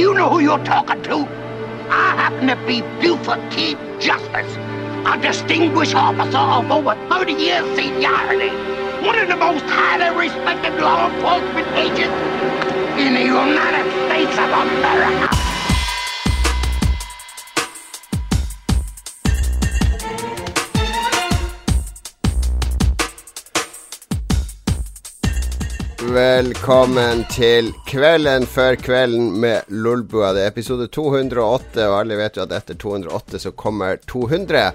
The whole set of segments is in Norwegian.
Do you know who you're talking to? I happen to be Buford T. Justice, a distinguished officer of over 30 years seniority, one of the most highly respected law enforcement agents in the United States of America. Velkommen til Kvelden før kvelden med Lolbua. Det er episode 208, og alle vet jo at etter 208 så kommer 200.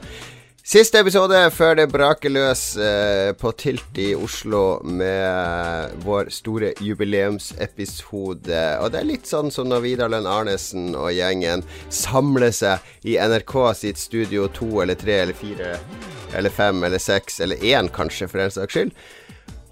Siste episode før det braker løs eh, på Tilt i Oslo med vår store jubileumsepisode. Og det er litt sånn som når Vidar Lønn Arnesen og gjengen samler seg i NRK sitt studio to eller tre eller fire eller fem eller seks eller én, kanskje, for den saks skyld.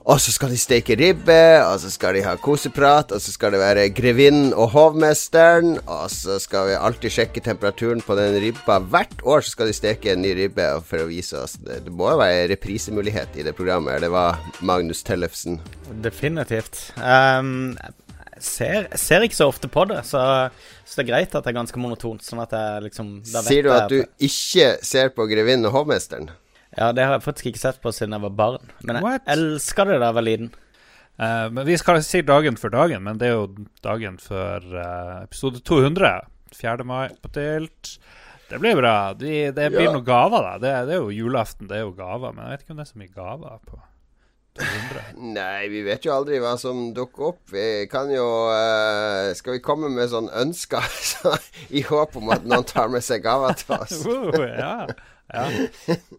Og så skal de steke ribbe, og så skal de ha koseprat, og så skal det være grevinnen og hovmesteren, og så skal vi alltid sjekke temperaturen på den ribba. Hvert år så skal de steke en ny ribbe for å vise oss. Det, det må jo være reprisemulighet i det programmet. Det var Magnus Tellefsen. Definitivt. Um, jeg ser, ser, ikke så ofte på det, så, så, det er greit at det er ganske monotont. Sånn at jeg liksom Sier du at du ikke ser på grevinnen og hovmesteren? Ja, det har jeg faktisk ikke sett på siden jeg var barn. Men jeg What? elska det da jeg var liten. Uh, men Vi skal si dagen for dagen, men det er jo dagen for uh, episode 200. 4. mai på Tilt. Det blir bra. De, det blir ja. noen gaver, da. Det, det, er jo julaften, det er jo gaver. Men jeg vet ikke om det er så mye gaver på 200. Nei, vi vet jo aldri hva som dukker opp. Vi kan jo uh, Skal vi komme med sånn ønsker i håp om at noen tar med seg gaver til oss? uh, ja. Ja.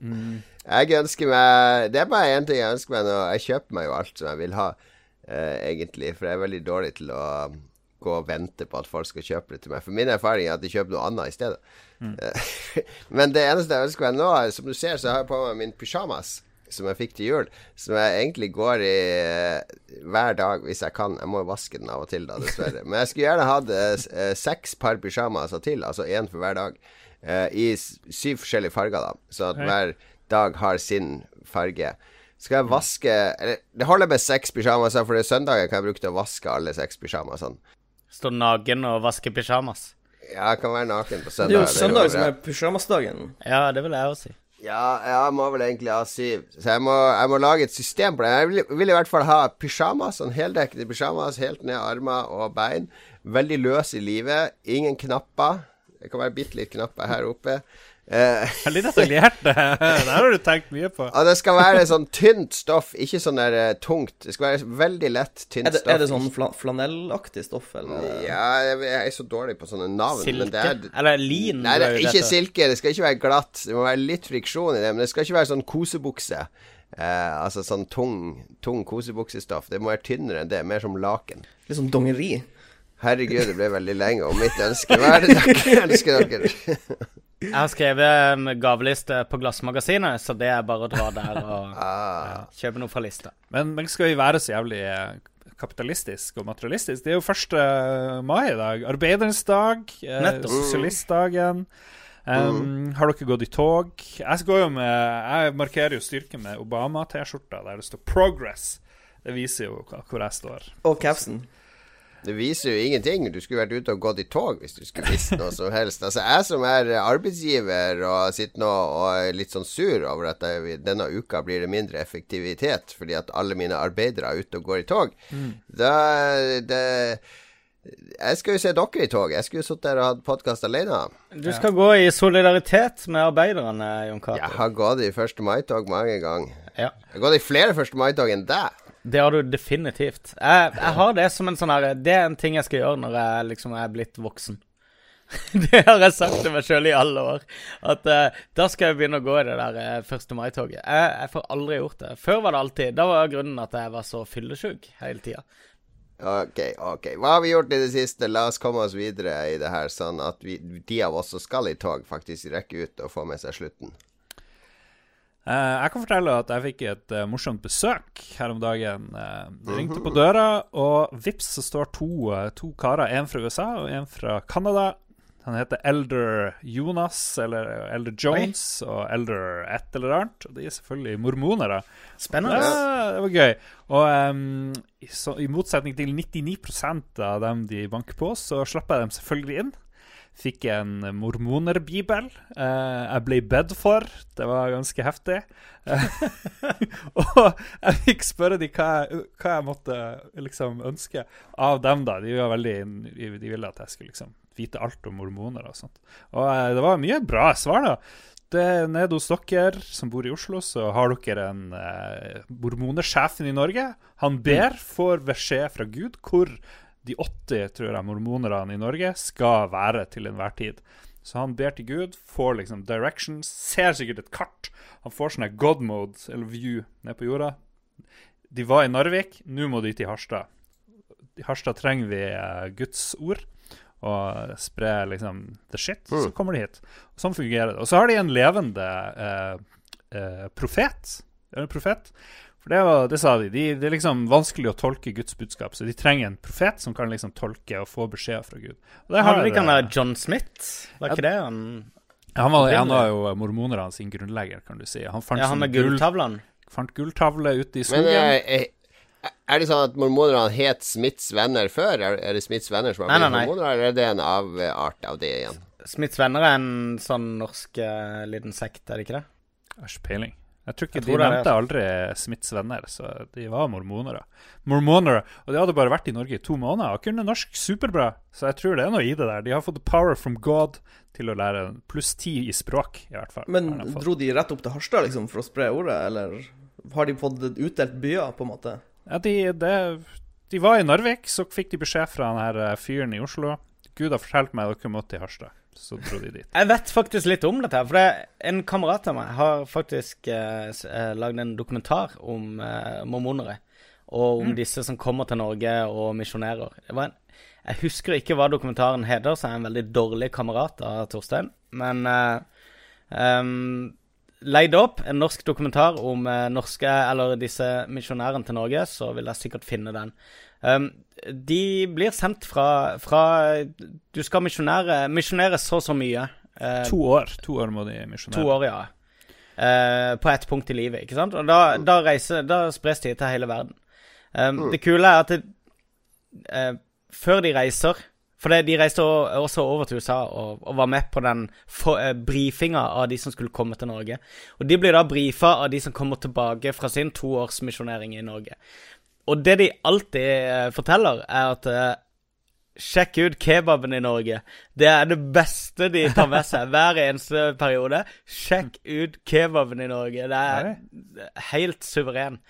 Mm. Jeg ønsker meg Det er bare én ting jeg ønsker meg nå. Jeg kjøper meg jo alt som jeg vil ha, uh, egentlig. For jeg er veldig dårlig til å gå og vente på at folk skal kjøpe det til meg. For min erfaring er at de kjøper noe annet i stedet. Mm. Men det eneste jeg ønsker meg nå, som du ser, så har jeg på meg min pysjamas som jeg fikk til jul, som jeg egentlig går i uh, hver dag hvis jeg kan. Jeg må vaske den av og til, da, dessverre. Men jeg skulle gjerne hatt uh, seks par pysjamaser til, altså én for hver dag uh, i syv forskjellige farger, da. Så at hver dag har sin farge. Skal jeg vaske eller, Det holder med seks pysjamaser, for det er søndagen kan jeg bruke til å vaske alle seks pysjamasene. Stå naken og vaske pysjamas? Ja, jeg kan være naken på søndag. Det er jo søndag som er pysjamasdagen. Ja, det vil jeg også si. Ja, jeg må vel egentlig ha syv. Så jeg må, jeg må lage et system på det. Jeg vil, vil i hvert fall ha pysjamas, sånn heldekkende pysjamas helt ned armer og bein. Veldig løs i livet. Ingen knapper. Det kan være bitte litt knapper her oppe. Uh, litt detaljert. det har du tenkt mye på. Ja, det skal være sånn tynt stoff, ikke sånn der uh, tungt. Det skal være veldig lett, tynt er det, stoff. Er det sånn fla flanellaktig stoff, eller? Ja, jeg, jeg, er så dårlig på sånne navn. Silke? Er, eller lin? Nei, det er ikke silke. Det skal ikke være glatt. Det må være litt friksjon i det. Men det skal ikke være sånn kosebukse. Uh, altså sånn tung, tung kosebuksestoff. Det må være tynnere enn det. Mer som laken. Litt sånn dongeri? Herregud, det ble veldig lenge. Og mitt ønske Hva er det dere ønsker dere? Jeg har skrevet en gaveliste på Glassmagasinet, så det er bare å dra der og ah. ja, kjøpe noe fra lista. Men, men, skal vi være så jævlig eh, kapitalistisk og materialistisk? Det er jo 1. mai i dag. Arbeiderens dag. Eh, sosialistdagen. Um, mm. Har dere gått i tog? Jeg, med, jeg markerer jo styrke med Obama-T-skjorta der det står 'Progress'. Det viser jo hvor jeg står. Og capsen. Det viser jo ingenting. Du skulle vært ute og gått i tog hvis du skulle visst noe som helst. Altså Jeg som er arbeidsgiver og sitter nå og er litt sånn sur over at jeg, denne uka blir det mindre effektivitet fordi at alle mine arbeidere er ute og går i tog, mm. da det, jeg skal jo se dere i tog. Jeg skulle jo sittet der og hatt podkast alene. Du skal ja. gå i solidaritet med arbeiderne, Jon Cato. Jeg har gått i 1. mai-tog mange ganger. Ja. Jeg har gått i flere 1. mai-tog enn deg. Det har du definitivt. Jeg, jeg, har det som en sånn her Det er en ting jeg skal gjøre når jeg liksom er blitt voksen. det har jeg sagt til meg sjøl i alle år. At uh, da skal jeg begynne å gå i det der uh, 1. mai-toget. Jeg, jeg, får aldri gjort det. Før var det alltid. Da var grunnen at jeg var så fyllesyk hele tida. Ok, ok. Hva har vi gjort i det siste? La oss komme oss videre i det her, sånn at vi, de av oss som skal i tog, faktisk rekker ut og får med seg slutten. Uh, jeg kan fortelle at jeg fikk et uh, morsomt besøk her om dagen. Uh, det ringte på døra, og vips så står to, to karer, en fra USA og en fra Canada. Han heter Elder Jonas, eller Elder Jones, og Elder et eller annet. Og de er selvfølgelig mormonere. Spennende. Ja, det var gøy. Og um, i, så, i motsetning til 99% av dem de banker på, så slipper jeg dem selvfølgelig inn. Fikk en mormonerbibel. Eh, jeg ble bedt for. Det var ganske heftig. og jeg fikk spørre dem hva, jeg, hva jeg måtte liksom ønske av dem. da. De, veldig, de ville at jeg skulle liksom vite alt om mormoner og sånt. Og eh, det var mye bra svar, da. Det er nede hos dere som bor i Oslo, så har dere en eh, mormonesjefen i Norge. Han ber, får beskjed fra Gud hvor de 80 tror jeg, mormonerne i Norge skal være til enhver tid. Så han ber til Gud, får liksom directions, ser sikkert et kart. Han får sånn god mode, eller view, ned på jorda. De var i Narvik, nå må de til Harstad. I Harstad trenger vi uh, Guds ord og spre liksom the shit, mm. så kommer de hit. Og sånn fungerer det. Og så har de en levende eh, eh, profet. En profet for det, var, det sa de. de. Det er liksom vanskelig å tolke Guds budskap, så de trenger en profet som kan liksom tolke og få beskjed fra Gud. Og det ikke han være John Smith? Var ikke det han han var, han var jo mormonerne sin grunnlegger, kan du si. Han fant ja, han med gulltavlene? Fant gulltavle ute i skogen. Men er, er, det sånn at mormonerne het Smiths venner før? Er, det Smiths venner som har blitt mormoner, eller er det en avart av det igjen? Smiths venner er en sånn norsk uh, liten sekt, er det ikke det? Har ikke peiling. Jeg tror ikke De nevnte aldri Smiths venner, så de var mormonere. Mormonere, Og de hadde bare vært i Norge i to måneder og kunne norsk superbra. Så jeg tror det er noe i det der. De har fått power from God til å lære pluss ti i språk, i hvert fall. Men dro de rett opp til Harstad liksom, for å spre ordet, eller har de fått utdelt byer, på en måte? Ja, de, de, de var i Narvik, så fikk de beskjed fra den her eh, fyren i Oslo. Gud har fortalt meg at dere måtte til Harstad så dro de dit. Jeg vet faktisk litt om dette. For det, en kamerat av meg har faktisk eh, eh lagd en dokumentar om eh, mormonere. Og om mm. disse som kommer til Norge og misjonerer. Jeg husker ikke hva dokumentaren heter, så jeg er en veldig dårlig kamerat av Torstein. Men eh, um, leid opp en norsk dokumentar om eh, norske, eller disse misjonærene til Norge, så vil jeg sikkert finne den. Um, de blir sendt fra, fra Du skal misjonere, misjonere så og så mye. Uh, to år. To år må de misjonere. To år, ja. Uh, på ett punkt i livet, ikke sant? Og da, da, reiser, da spres de til hele verden. Um, det kule er at det, uh, før de reiser For det, de reiste også over til USA og, og var med på den for, brifinga av de som skulle komme til Norge. Og de blir da brifa av de som kommer tilbake fra sin toårsmisjonering i Norge. Og det de alltid uh, forteller, er at uh, Sjekk ut kebaben i Norge. Det er det beste de tar med seg hver eneste periode. Sjekk ut kebaben i Norge. Det er helt suveren.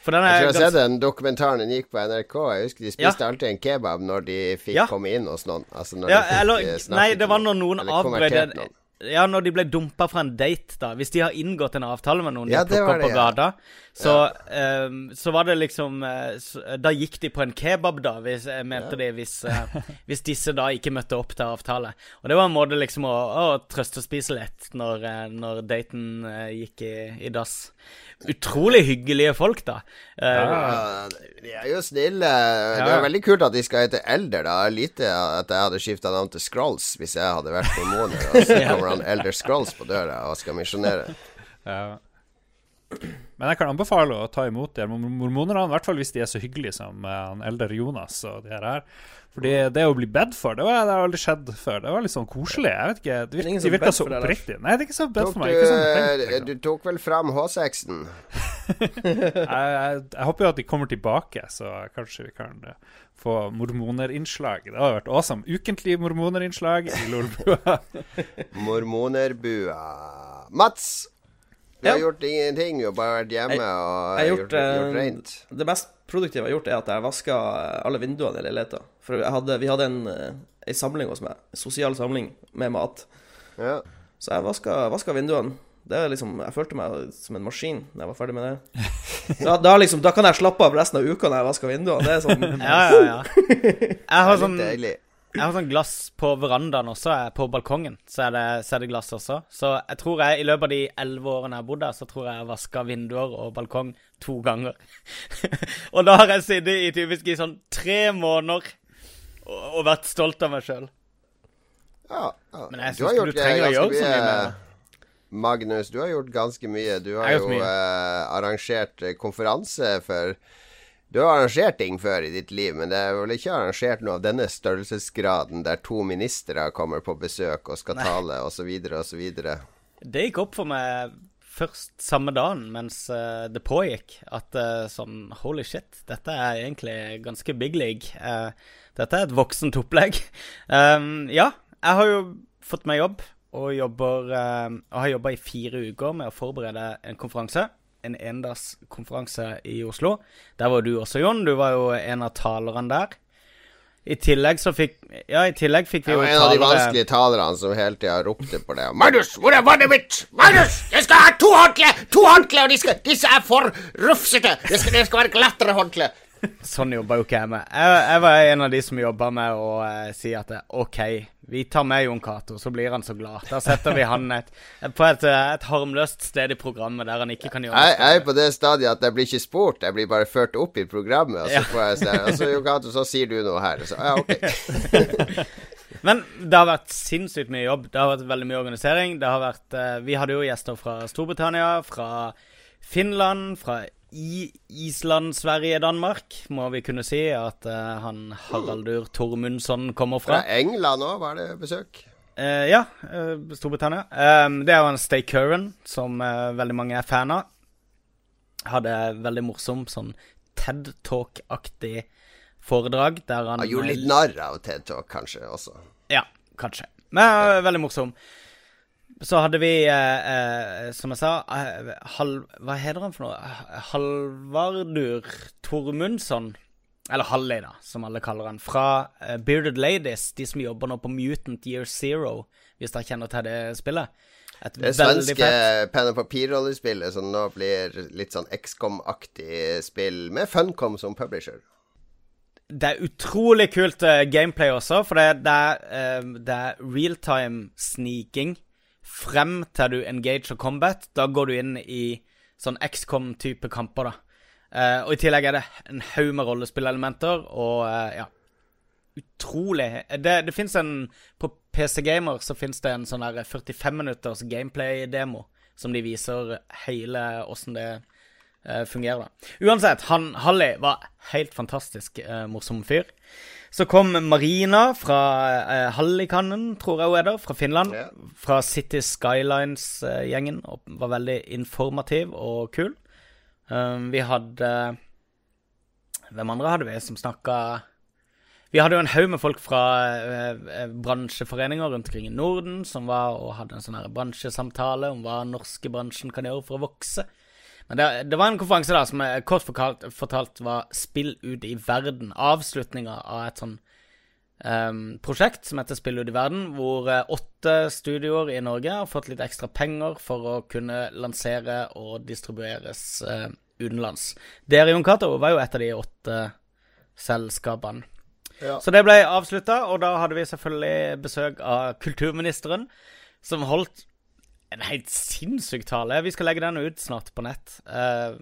For den er jeg tror jeg har sett den dokumentaren den gikk på NRK. Jeg husker De spiste ja. alltid en kebab når de fikk ja. komme inn hos noen. Altså når ja, de eller, Nei, det var når noen avbrøt ja, når de ble dumpa fra en date, da. Hvis de har inngått en avtale med noen ja, de plukker på gata, så, ja. um, så, var det liksom uh, så, Da gikk de på en kebab, da, hvis, uh, mente ja. de, hvis, uh, hvis, disse da ikke møtte opp til avtale. Og det var en måte liksom å, å trøstespise litt når, når daten gikk i, i dass utrolig hyggelige folk, da. Ja, de er jo snille. Ja. Det er veldig kult at de skal hete Elder. da Lite at jeg hadde skifta navn til Scrolls hvis jeg hadde vært mormoner. Og så kommer han Elder Scrolls på døra og skal misjonere. Ja. Men jeg kan anbefale å ta imot de mormonerne, i hvert fall hvis de er så hyggelige som han eldre Jonas og de her. Fordi det å bli bedt for, det, var, det har aldri skjedd før. Det var litt sånn koselig. Jeg vet ikke, Det virker, de virka så oppriktig. Nei, det er ikke så bedt for meg. Du, sånn tenkt, liksom. du tok vel fram H6-en? jeg, jeg, jeg, håper jo at de kommer tilbake, så kanskje vi kan uh, få mormonerinnslag. Det hadde vært awesome. Ukentlig mormonerinnslag i Lolbua. Mormonerbua. Mats, du ja. har gjort ingenting, du har bare vært hjemme jeg, og jeg gjort, gjort, gjort, eh, rent. Det mest produktive jeg har gjort, er at jeg vaska alle vinduene i leiligheta. For hadde, vi hadde en, eh, en, samling hos meg, en sosial samling med mat. Ja. Så jeg vaska, vaska vinduene. Det er liksom, Jeg følte meg som en maskin da jeg var ferdig med det. Da, da, liksom, da kan jeg slappe av resten av uka når jeg vasker vinduene. Det er sånn Ja, ja, ja. Jeg har sånn. Jeg har sånn glass på verandaen også, på balkongen. Så er, det, så er, det, glass også. Så jeg tror jeg i løpet av de elleve årene jeg har bodd her, så tror jeg jeg har vaska vinduer og balkong to ganger. og da har jeg sittet i typisk i sånn tre måneder og, og vært stolt av meg sjøl. Ja, ja. Men jeg syns du trenger å gjøre så mye med det. Magnus, du har gjort ganske mye. Du har jo eh, arrangert konferanse for Du har arrangert ting før i ditt liv, men det er vel ikke arrangert noe av denne størrelsesgraden der to ministre kommer på besøk og skal Nei. tale, osv., osv. Det gikk opp for meg først samme dagen mens uh, det pågikk, at sånn Holy shit, dette er egentlig ganske big league. Uh, dette er et voksent opplegg. Um, ja, jeg har jo fått meg jobb og, jobber, og har jobba i fire uker med å forberede en konferanse. En endagskonferanse i Oslo. Der var du også, Jon. Du var jo en av talerne der. I tillegg så fikk Ja, i tillegg fikk vi jo talere En av de vanskelige talerne som hele tida ropte på det. Magnus, hvor er vannet mitt? Magnus, jeg skal ha to håndklær! To håndklær, og disse, disse er for rufsete! Det skal, det skal være glattere håndkle. Sånn jobber jo ikke jeg med. Jeg, jeg, var en av de som jobba med å uh, si at OK, vi tar med Jon Cato, så blir han så glad. Da setter vi han et, på et, et, harmløst sted i programmet der han ikke kan gjøre Jeg, jeg er på det stadiet at jeg blir ikke spurt, jeg blir bare ført opp i programmet. Og så får jeg se, og så, Jon Cato, så sier du noe her. Så ja, OK. Men det har vært sinnssykt mye jobb. Det har vært veldig mye organisering. Det har vært, uh, vi hadde jo gjester fra Storbritannia, fra Finland, fra i Island, Sverige, Danmark må vi kunne si at uh, han Haraldur Tormundsson kommer fra. Fra England òg, var det besøk? Uh, ja, uh, Storbritannia. Um, det er jo en Stay Curran som veldig mange er fan av. Hadde veldig morsom sånn TED Talk-aktig foredrag der han Han gjorde litt narr av TED Talk, kanskje, også. Ja, kanskje. Men veldig morsom. Så hadde vi, eh, eh, som jeg sa eh, Hal, Hva heter han for noe? Halvardur Tormundsson. Eller Halli, da, som alle kaller han. Fra eh, Bearded Ladies, de som jobber nå på Mutant Year Zero, hvis dere kjenner til det spillet. Et det svenske penn og papir-rollespillet som nå blir litt sånn XCOM-aktig spill, med Funcom som publisher. Det er utrolig kult uh, gameplay også, for det, det er, er realtime sniking frem til du engager combat. Da går du inn i sånn XCOM-type kamper, da. Eh, og i tillegg er det en haug med rollespillelementer, og eh, ja Utrolig Det, det fins en På PC Gamer så fins det en sånn der 45 minutters gameplay-demo som de viser hele åssen det eh, fungerer, da. Uansett, han Halli var helt fantastisk morsom fyr. Så kom Marina fra eh, Hallikannen, tror jeg hun er der, fra Finland. Ja. Fra City Skylines-gjengen. og var veldig informativ og kul. Um, vi hadde Hvem andre hadde vi som snakka Vi hadde jo en haug med folk fra eh, bransjeforeninger rundt omkring i Norden som var og hadde en sånn bransjesamtale om hva norske bransjen kan gjøre for å vokse. Men det, det, var en konferanse da som kort fortalt, fortalt var Spill ut i verden. Avslutninga av et sånn um, prosjekt som heter Spill ut i verden, hvor uh, åtte studioer i Norge har fått litt ekstra penger for å kunne lansere og distribueres uh, utenlands. Dere, Jon Cato, var jo et av de åtte selskapene. Ja. Så det ble avslutta, og da hadde vi selvfølgelig besøk av kulturministeren, som holdt en helt sinnssyk tale. Vi skal legge den ut snart på nett. Uh,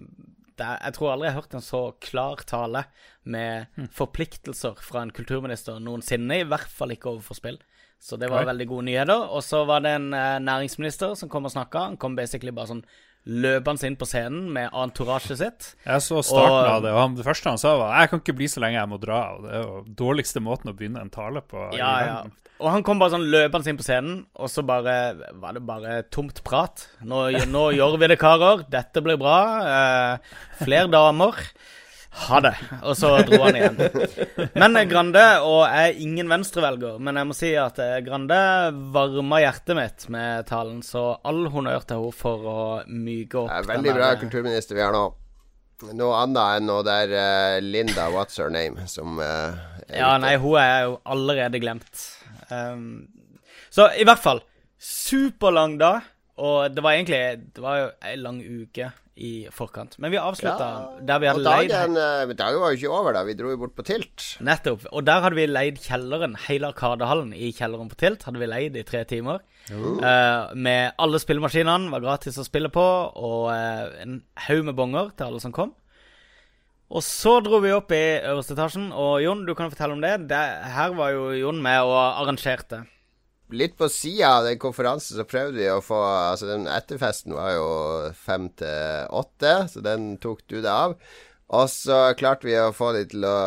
er, jeg tror aldri jeg har hørt en så klar tale med mm. forpliktelser fra en kulturminister noensinne. I hvert fall ikke overfor spill. Så det var Oi. veldig gode nyheter. Og så var det en uh, næringsminister som kom og snakka. Han kom basically bare sånn løpende inn på scenen med entourasjet sitt. Jeg så starten og, av det, og han, det første han sa, var 'Jeg kan ikke bli så lenge jeg må dra'. Og det er jo dårligste måten å begynne en tale på. Ja, ja. Og han kom bare sånn løpende inn på scenen, og så bare var det bare tomt prat. Nå, nå gjør vi det, karer. Dette blir bra. Eh, flere damer. Ha det. Og så dro han igjen. Men Grande, og jeg er ingen venstrevelger, men jeg må si at eh, Grande varma hjertet mitt med talen, så all honnør til henne for å myke opp. Det er veldig bra kulturminister vi har nå. Noe annet enn noe der uh, Linda What's Her Name som uh, Ja, nei, hun er jo allerede glemt. Um, så i hvert fall superlang dag. Og det var egentlig Det var jo ei lang uke i forkant. Men vi avslutta ja, der vi hadde og dagen, leid uh, Dagen var jo ikke over da. Vi dro jo bort på Tilt. Nettopp. Og der hadde vi leid kjelleren. Hele Arkadehallen i kjelleren på Tilt hadde vi leid i tre timer. Uh. Uh, med alle spillemaskinene var gratis å spille på, og uh, en haug med bonger til alle som kom. Og så dro vi opp i øverste etasjen, og Jon, du kan fortelle om det. det her var jo Jon med og arrangerte. Litt på sida av den konferansen så prøvde vi å få Altså, den etterfesten var jo fem til åtte, så den tok du deg av. Og så klarte vi å få de til å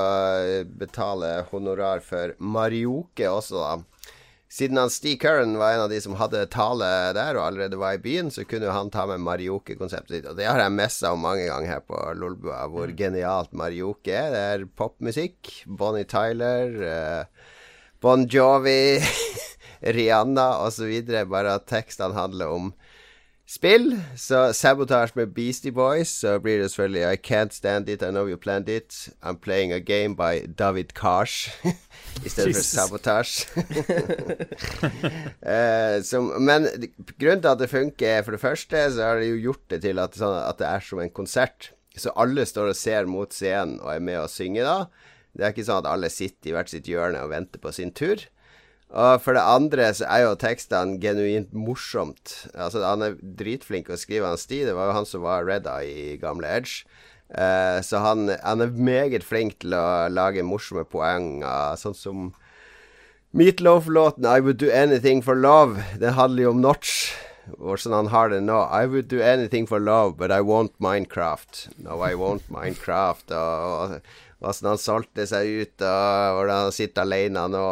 betale honorar for Marioke også, da. Siden han Steve Curran var en av de som hadde tale der, og allerede var i byen, så kunne han ta med marioke-konseptet sitt. Og det har jeg messa om mange ganger her på Lolbua, hvor mm. genialt marioke er. Det er popmusikk. Bonnie Tyler, uh, Bon Jovi, Rihanna osv. Bare at tekstene handler om spill. Så sabotasje med Beastie Boys, så blir det selvfølgelig I can't stand it, I know you planned it. I'm playing a game by David Kars. I stedet for sabotasje. uh, men grunnen til at det funker, er for det første så har det jo gjort det til at, sånn, at det er som en konsert. Så alle står og ser mot scenen og er med og synger da. Det er ikke sånn at alle sitter i hvert sitt hjørne og venter på sin tur. Og for det andre så er jo tekstene genuint morsomt. Altså Han er dritflink å skrive. hans Sti, det var jo han som var Red Eye i gamle Edge. Uh, så han, han, er meget flink til å lage morsomme poenger, sånn som Meatloaf-låten 'I Would Do Anything For Love'. Den handler jo om Notch, Hvordan han har det nå. 'I would do anything for love, but I won't Minecraft'. No, I won't Minecraft. Og, og, Åssen han solgte seg ut, og hvordan han sitter alene nå.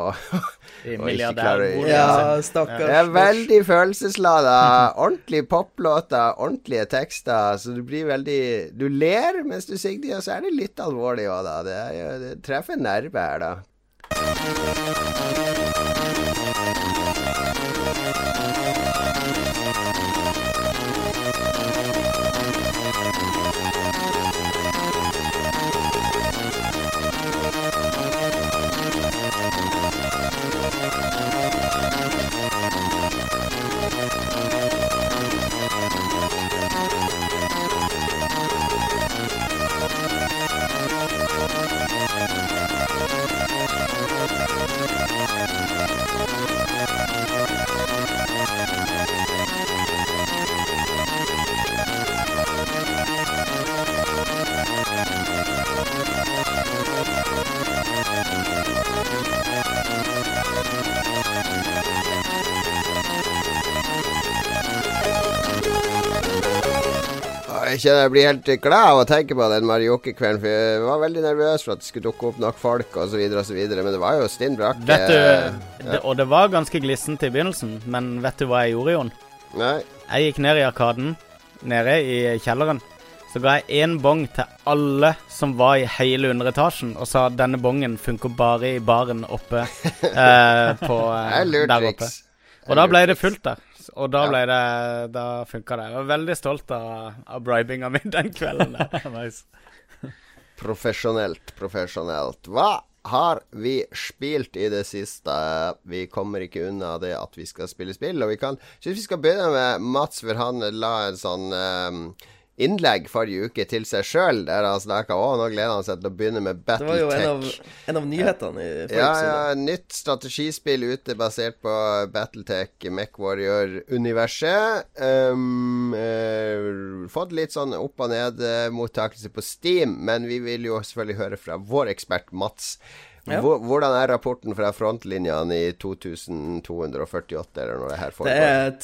og ikke klarer Ja, stakkars. Det er veldig følelseslada. Ordentlige poplåter, ordentlige tekster. Så du blir veldig Du ler mens du synger og så er det litt alvorlig òg, da. Det, det treffer en nerve her, da. Jeg kjenner jeg blir helt glad av å tenke på den Marioke-kvelden. For jeg var veldig nervøs for at det skulle dukke opp nok folk osv., osv. Men det var jo stinn brakke. Vet du, ja. det, og det var ganske glissent i begynnelsen, men vet du hva jeg gjorde, Jon? Nei. Jeg gikk ned i Arkaden, nede i kjelleren. Så ga jeg én bong til alle som var i hele underetasjen, og sa at denne bongen funker bare i baren oppe eh, på, eh, der oppe. Og da ble det fullt der. Og da ble det Da funka det. Jeg var veldig stolt av, av bribinga mi den kvelden. nice. Profesjonelt, profesjonelt. Hva har vi spilt i det siste? Vi kommer ikke unna det at vi skal spille spill. Og vi kan Syns vi skal begynne med Mats, for han la en sånn um, innlegg forrige uke til seg sjøl, der han snakka Å, nå gleder han seg til å begynne med Battletech. Det var jo en av, en av nyhetene i forrige ja, Ja, nytt strategispill ute basert på Battletech, MechWarrior-universet. Um, uh, fått litt sånn opp og ned-mottakelse på Steam, men vi vil jo selvfølgelig høre fra vår ekspert Mats. Ja. Hvordan er rapporten fra frontlinjene i 2248, eller når det her foregår?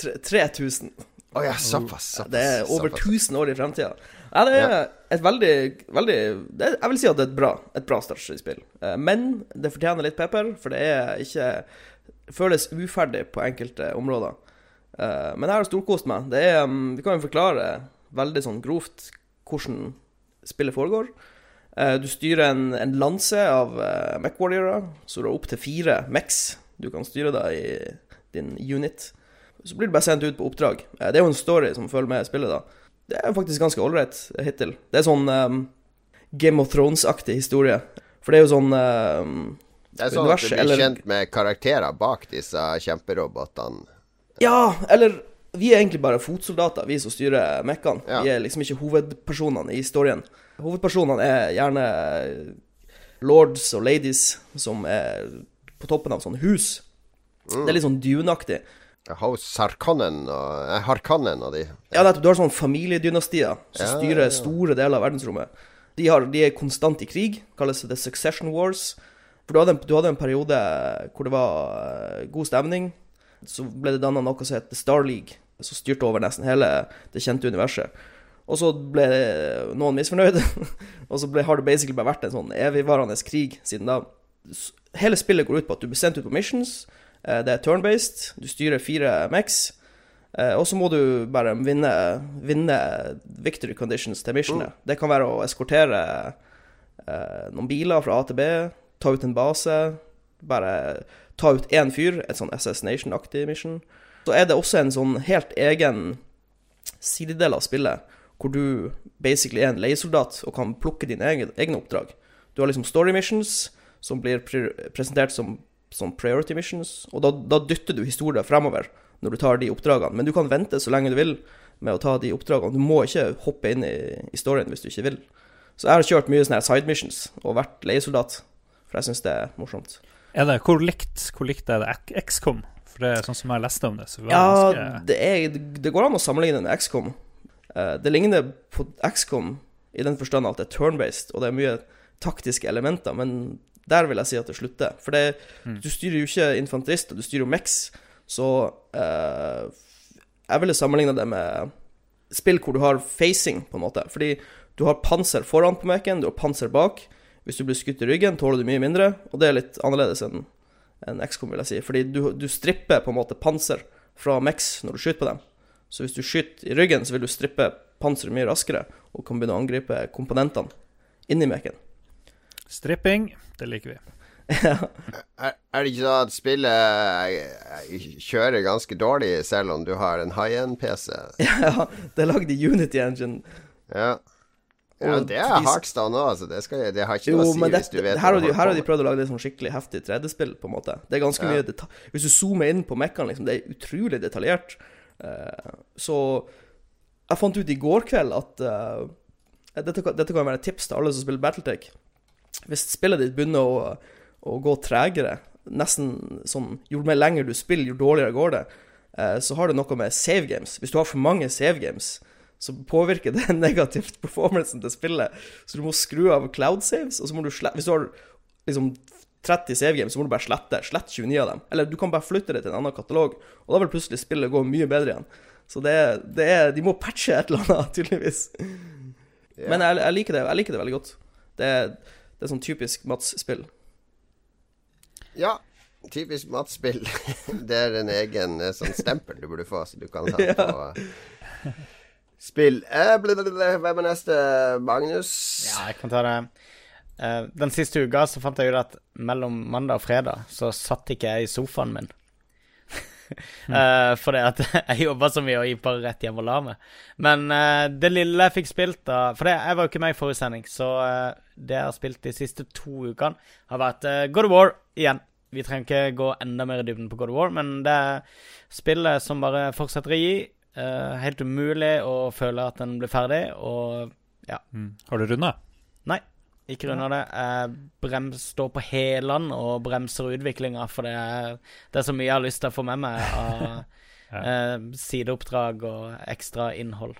Det er 3000. Oh, ja, såpass, såpass, Det er over 1000 år i fremtida. Ja, det er et veldig, veldig er, Jeg vil si at det er et bra, et bra strategispill. Eh, men det fortjener litt pepper, for det er ikke føles uferdig på enkelte områder. Eh, men jeg har storkost meg. Det er, mm, vi kan jo forklare veldig sånn grovt hvordan spillet foregår. Eh, du styrer en, en lanse av Mech-warriorer, så du har opptil fire Mechs du kan styre da i din unit så blir du bare sendt ut på oppdrag. Eh, det er jo en story som følger med spillet, da. Det er faktisk ganske ålreit hittil. Det er sånn um, Game of Thrones-aktig historie. For det er jo sånn um, Det er sånn univers, at du blir eller... kjent med karakterer bak disse kjemperobotene? Ja, eller vi er egentlig bare fotsoldater, vi som styrer mekkene. Ja. Vi er liksom ikke hovedpersonene i historien. Hovedpersonene er gjerne lords og ladies som er på toppen av sånne hus. Mm. Det er litt sånn Dune-aktig. House Harkonnen og, eh, Harkonnen og de. Ja, nettopp. Du har sånne familiedynastier som ja, styrer store deler av verdensrommet. De, har, de, er konstant i krig. Kalles The Succession Wars. For du hadde, en, du hadde en periode hvor det var uh, god stemning. Så ble det danna noe som het Star League, som styrte over nesten hele det kjente universet. Og så ble noen misfornøyde, og så ble, har det basically bare vært en sånn evigvarende krig siden da. Hele spillet går ut på at du blir sendt ut på missions. Eh, det er turn-based. Du styrer fire Mex. Eh, og så må du bare vinne, vinne victory conditions til missionet. Mm. Det kan være å eskortere eh, noen biler fra A til B, ta ut en base, bare ta ut én fyr, et sånn Assassination-aktig mission. Så er det også en sånn helt egen sidedel av spillet hvor du basically er en leiesoldat og kan plukke dine egne, egne oppdrag. Du har liksom story missions som blir pre presentert som, som, priority missions, og da, da dytter du historien fremover når du tar de oppdragene. Men du kan vente så lenge du vil med å ta de oppdragene. Du må ikke hoppe inn i, i storyen hvis du ikke vil. Så jeg har kjørt mye sånne side missions og vært leiesoldat, for jeg syns det er morsomt. Er det, hvor, likt, hvor likt er det XCOM? For det er sånn som jeg leste om det. Så ja, ganske... det, er, det, går an å sammenligne med XCOM. Uh, det ligner på XCOM i den forstand at det er turn-based, og det er mye taktiske elementer, men der vil jeg si at det slutter. For det, mm. du styrer jo ikke infanterister, du styrer jo Mex, så uh, jeg ville sammenligne det med spill hvor du har facing, på en måte. Fordi du har panser foran på Meken, du har panser bak. Hvis du blir skutt i ryggen, tåler du mye mindre, og det er litt annerledes enn en XCOM, vil jeg si. Fordi du, du, stripper på en måte panser fra Mex når du skyter på dem. Så hvis du skyter i ryggen, så vil du strippe panseret mye raskere, og kan begynne å angripe komponentene inni Meken. Stripping, det liker vi. er, er, det ikke sånn at spillet kjører ganske dårlig selv om du har en high end-PC? ja, det er lagd i Unity Engine. Ja. Ja, det er Heartstone òg, altså. Det, skal, det, har ikke noe å si hvis du vet Her har de, her har de prøvd å lage det sånn skikkelig heftig 3D-spill, på en måte. Det er ganske ja. mye detalj... Hvis du zoomer inn på Mekkan, liksom, det er utrolig detaljert. Uh, så jeg fant ut i går kveld at uh, dette, dette, kan være et tips til alle som spiller Battletech. Hvis spillet ditt begynner å, å gå tregere, nesten sånn Jo mer lenger du spiller, jo dårligere går det, uh, så har det noe med save games. Hvis du har for mange save games så påvirker det negativt performancen til spillet. Så du må skru av cloud saves, og så må du slette Hvis du har liksom 30 save games, så må du bare slette Slett 29 av dem. Eller du kan bare flytte det til en annen katalog, og da vil plutselig spillet gå mye bedre igjen. Så det, det er De må patche et eller annet, tydeligvis. Yeah. Men jeg, jeg, liker det, jeg liker det veldig godt. Det, det er sånn typisk Mats-spill. Ja, typisk Mats-spill. det er en egen eh, sånn stempel du burde få, så du kan ha ja. på spill. Eh, hvem er neste? Magnus? Ja, jeg kan ta det. Uh, den siste uka så fant jeg ut at mellom mandag og fredag så satt ikke jeg i sofaen min. Uh, fordi at jeg jobba så mye og gikk bare rett hjem og la meg. Men uh, det lille jeg fikk spilt da For det, jeg var jo ikke med i forrige sending, så det jeg har spilt de siste to ukene, har vært God of War igjen. Vi trenger ikke gå enda mer i dybden på God of War, men det er spillet som bare fortsetter å gi. Helt umulig å føle at den blir ferdig, og ja. Mm. Har du runda? Nei, ikke runda det. Jeg brems, står på hælene og bremser utviklinga, for det er, det er, så mye jeg har lyst til å få med meg av ja. eh, sideoppdrag og ekstra innhold.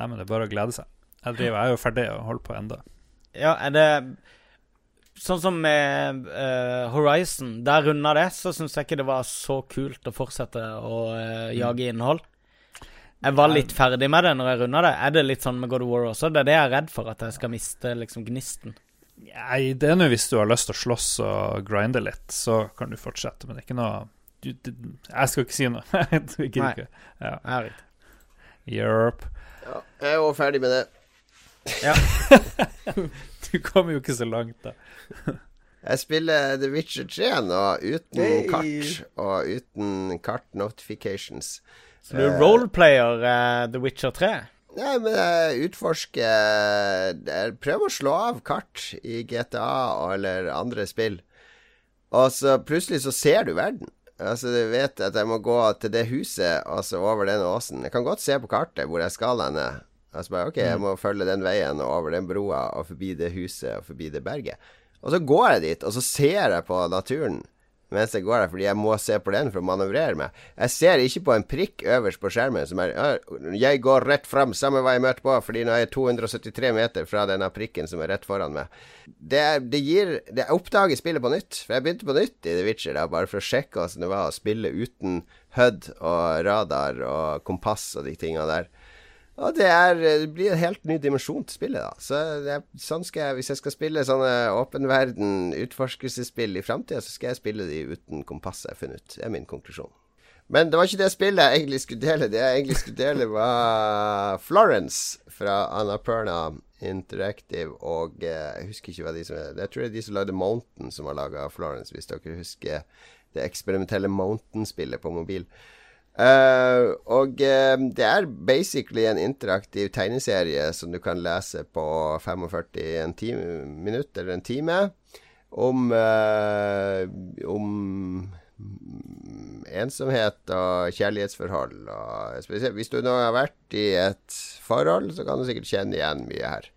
Nei, men det er bare å glede seg. Jeg, driver, jeg er jo ferdig og holder på enda Ja, er det Sånn som med uh, Horizon, der runda det, så syns jeg ikke det var så kult å fortsette å uh, jage innhold. Jeg var litt ferdig med det når jeg runda det. Er det litt sånn med God of War også? Det er det jeg er redd for, at jeg skal miste liksom gnisten. Nei, det er nå hvis du har lyst til å slåss og grinde litt, så kan du fortsette, men det er ikke noe du, du, Jeg skal ikke si noe. Nei. Ikke. Ja. Jeg er ikke Europe. Ja, jeg er òg ferdig med det. Ja. du kommer jo ikke så langt, da. Jeg spiller The Witcher 3 nå, uten hey. kart og uten kart notifications. Så du er roleplayer uh, The Witcher 3? Nei, men jeg utforsker jeg Prøver å slå av kart i GTA eller andre spill. Og så plutselig så ser du verden. Altså, du vet at jeg må gå til det huset, altså over den åsen. Jeg kan godt se på kartet hvor jeg skal henne. Altså bare, ok, jeg mm. må følge den veien og over den broa og forbi det huset og forbi det berget. Og så går jeg dit, og så ser jeg på naturen mens jeg går der, fordi jeg må se på den for å manøvrere meg. Jeg ser ikke på en prikk øverst på skjermen som er Jeg går rett fram, samme hva jeg møter på, fordi nå er jeg 273 meter fra denne prikken som er rett foran meg. Det, det gir det, oppdager spillet på nytt, for jeg begynte på nytt i The Witcher, da, bare for å sjekke hvordan det var å spille uten HUD og radar og kompass og de tinga der. Og det, er, det, blir en helt ny dimensjon til spillet, da. Så det, sånn skal jeg, hvis jeg skal spille sånne åpen verden utforskelsespill i framtida, så skal jeg spille de uten kompass, jeg har funnet ut. Det er min konklusjon. Men det var ikke det spillet jeg egentlig skulle dele. Det jeg egentlig skulle dele, var Florence fra Annapurna Interactive og eh, Jeg husker ikke hva de som er Jeg tror det er de som lagde Mountain, som har laga Florence, hvis dere husker det eksperimentelle Mountain-spillet på mobil. Uh, og uh, det er basically en interaktiv tegneserie som du kan lese på 45 en time, minutter eller en time, om, uh, om ensomhet og kjærlighetsforhold. Og hvis du nå har vært i et forhold, så kan du sikkert kjenne igjen mye her.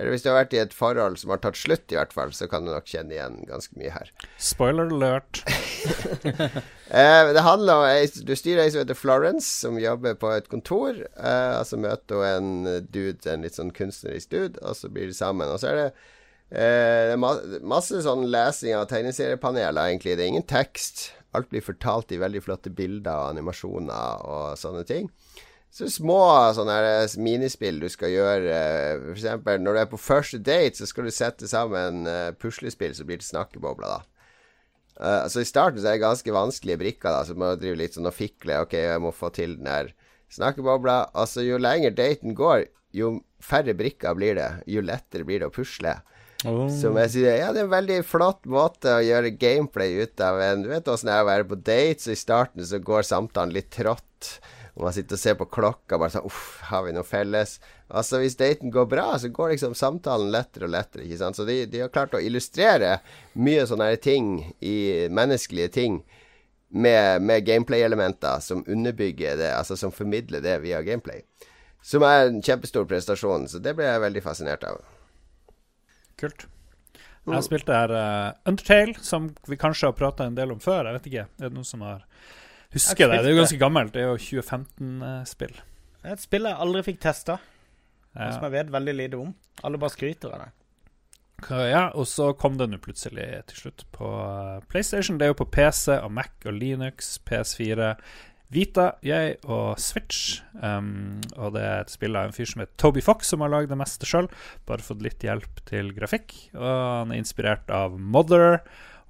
Eller hvis du har vært i et forhold som har tatt slutt, i hvert fall, så kan du nok kjenne igjen ganske mye her. Spoiler alert. eh, det handler om Du styrer ei som heter Florence, som jobber på et kontor. Eh, og så møter hun en dude, en litt sånn kunstnerisk dude, og så blir de sammen. Og så er det eh, masse sånn lesing av tegneseriepaneler, egentlig. Det er ingen tekst. Alt blir fortalt i veldig flotte bilder og animasjoner og sånne ting. Så små sånne minispill du skal gjøre. For eksempel når du er på første date, så skal du sette sammen uh, puslespill som blir til snakkebobler, da. Uh, så I starten så er det ganske vanskelige brikker, da, så må drive litt sånn og fikle. Ok, jeg må få til den her snakkebobla. Altså, jo lenger daten går, jo færre brikker blir det. Jo lettere blir det å pusle. Oh. Som jeg sier, ja, det er en veldig flott måte å gjøre gameplay ut av. En, du vet åssen det er å være på date, så i starten så går samtalen litt trått. Og man sitter og ser på klokka bare sånn Uff, har vi noe felles? Altså Hvis daten går bra, så går liksom samtalen lettere og lettere. ikke sant? Så de, de har klart å illustrere mye sånne ting i menneskelige ting med, med gameplay-elementer som underbygger det, altså som formidler det via gameplay. Som er en kjempestor prestasjon, så det ble jeg veldig fascinert av. Kult. Jeg spilte her uh, Undertale, som vi kanskje har prata en del om før. Jeg vet ikke. Er det noen som har Husker det. Det er jo ganske gammelt. Det er jo 2015-spill. Det er et spill jeg aldri fikk testa, ja. som jeg vet veldig lite om. Alle bare skryter av det. Ja, og så kom det nå plutselig til slutt på eh, PlayStation. Det er jo på PC og Mac og Linux, PS4, Vita, jeg og Switch. Um, og det er et spill av en fyr som heter Toby Fox, som har lagd det meste sjøl. Bare fått litt hjelp til grafikk. Og han er inspirert av Mother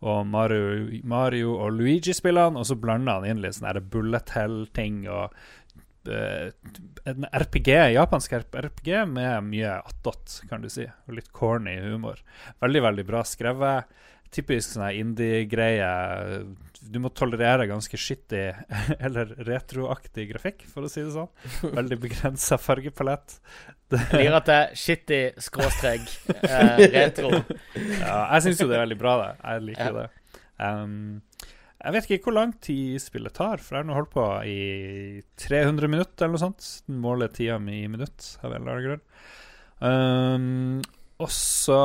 og Mario, Mario og Luigi-spillene, og så blander han inn litt sånne bullet hell-ting og uh, en RPG, japansk RPG med mye attåt, kan du si, og litt corny humor. Veldig, veldig bra skrevet. Typisk sånn indie-greie. Du må tolerere ganske skittig eller retroaktig grafikk, for å si det sånn. Veldig begrensa fargepalett. Jeg blir at det er shitty skråstrek eh, retro. Ja, jeg syns jo det er veldig bra, det. Jeg liker ja. det. Um, jeg vet ikke hvor lang tid spillet tar, for jeg har nå holdt på i 300 minutter eller noe sånt. Den måler tida mi i minutt, av en eller annen grunn. Um, og så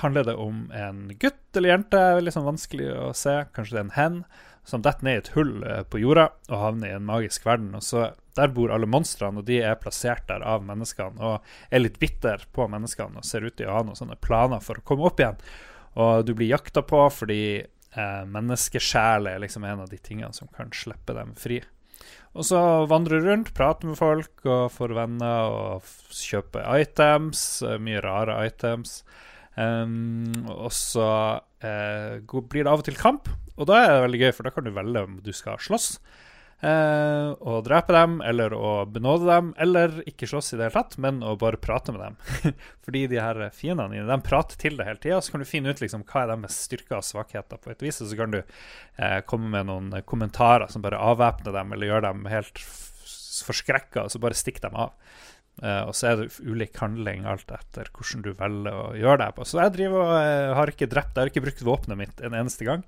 handler det om en gutt eller jente, litt sånn vanskelig å se. Kanskje det er en hen som detter ned i et hull eh, på jorda og havner i en magisk verden. Og så Der bor alle monstrene, og de er plassert der av menneskene og er litt bitter på menneskene og ser ut til å ha noen sånne planer for å komme opp igjen. Og du blir jakta på fordi eh, menneskesjel er liksom en av de tingene som kan slippe dem fri. Og så vandrer du rundt, prater med folk og får venner og kjøper items. Eh, mye rare items. Um, og så uh, blir det av og til kamp, og da er det veldig gøy, for da kan du velge om du skal slåss. Uh, og drepe dem, eller å benåde dem, eller ikke slåss i det hele tatt, men å bare prate med dem. Fordi de her fiendene dine de prater til deg hele tida, så kan du finne ut liksom, hva er deres styrker og svakheter på et vis, og så kan du uh, komme med noen kommentarer som bare avvæpner dem, eller gjør dem helt forskrekka, og så bare stikker dem av. Uh, og så er det ulik handling alt etter hvordan du velger å gjøre det på. Så jeg driver og uh, har ikke drept, jeg har ikke brukt våpenet mitt en eneste gang.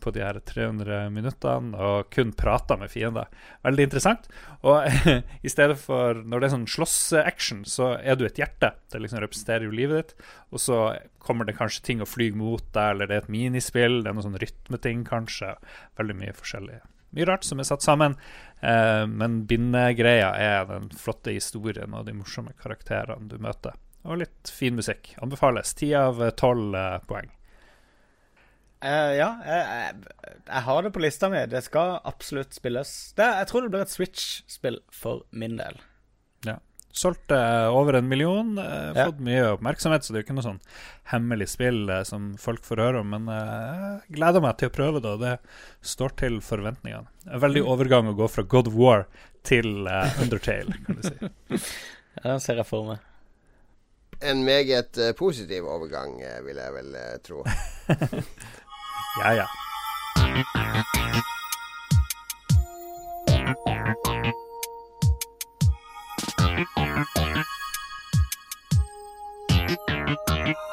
på de her 300 minuttene og kun prata med fiender. Veldig interessant. Og i stedet for Når det er sånn slåssaction, så er du et hjerte. Det liksom representerer jo livet ditt. Og så kommer det kanskje ting og flyr mot deg, eller det er et minispill, det er noe sånn rytmeting, kanskje. Veldig mye forskjellig. Mye rart som er satt sammen. Eh, men bindegreia er den flotte historien og de morsomme karakterene du møter. Og litt fin musikk. Anbefales. Ti av tolv eh, poeng. Uh, ja, jeg, jeg, har det på lista mi. Det skal absolutt spilles. Det, jeg tror det blir et Switch-spill for min del. Ja. Solgt uh, over en million. Fått ja. Mye oppmerksomhet, så det er jo ikke noe sånn hemmelig spill som folk får høre om. Men jeg gleder meg til å prøve det, og det står til forventningene. En veldig mm. overgang å gå fra God of War til Undertale, kan du si. ja, den ser jeg for meg en meget positiv overgang, vil jeg vel tro. Ja, ja. Thank you.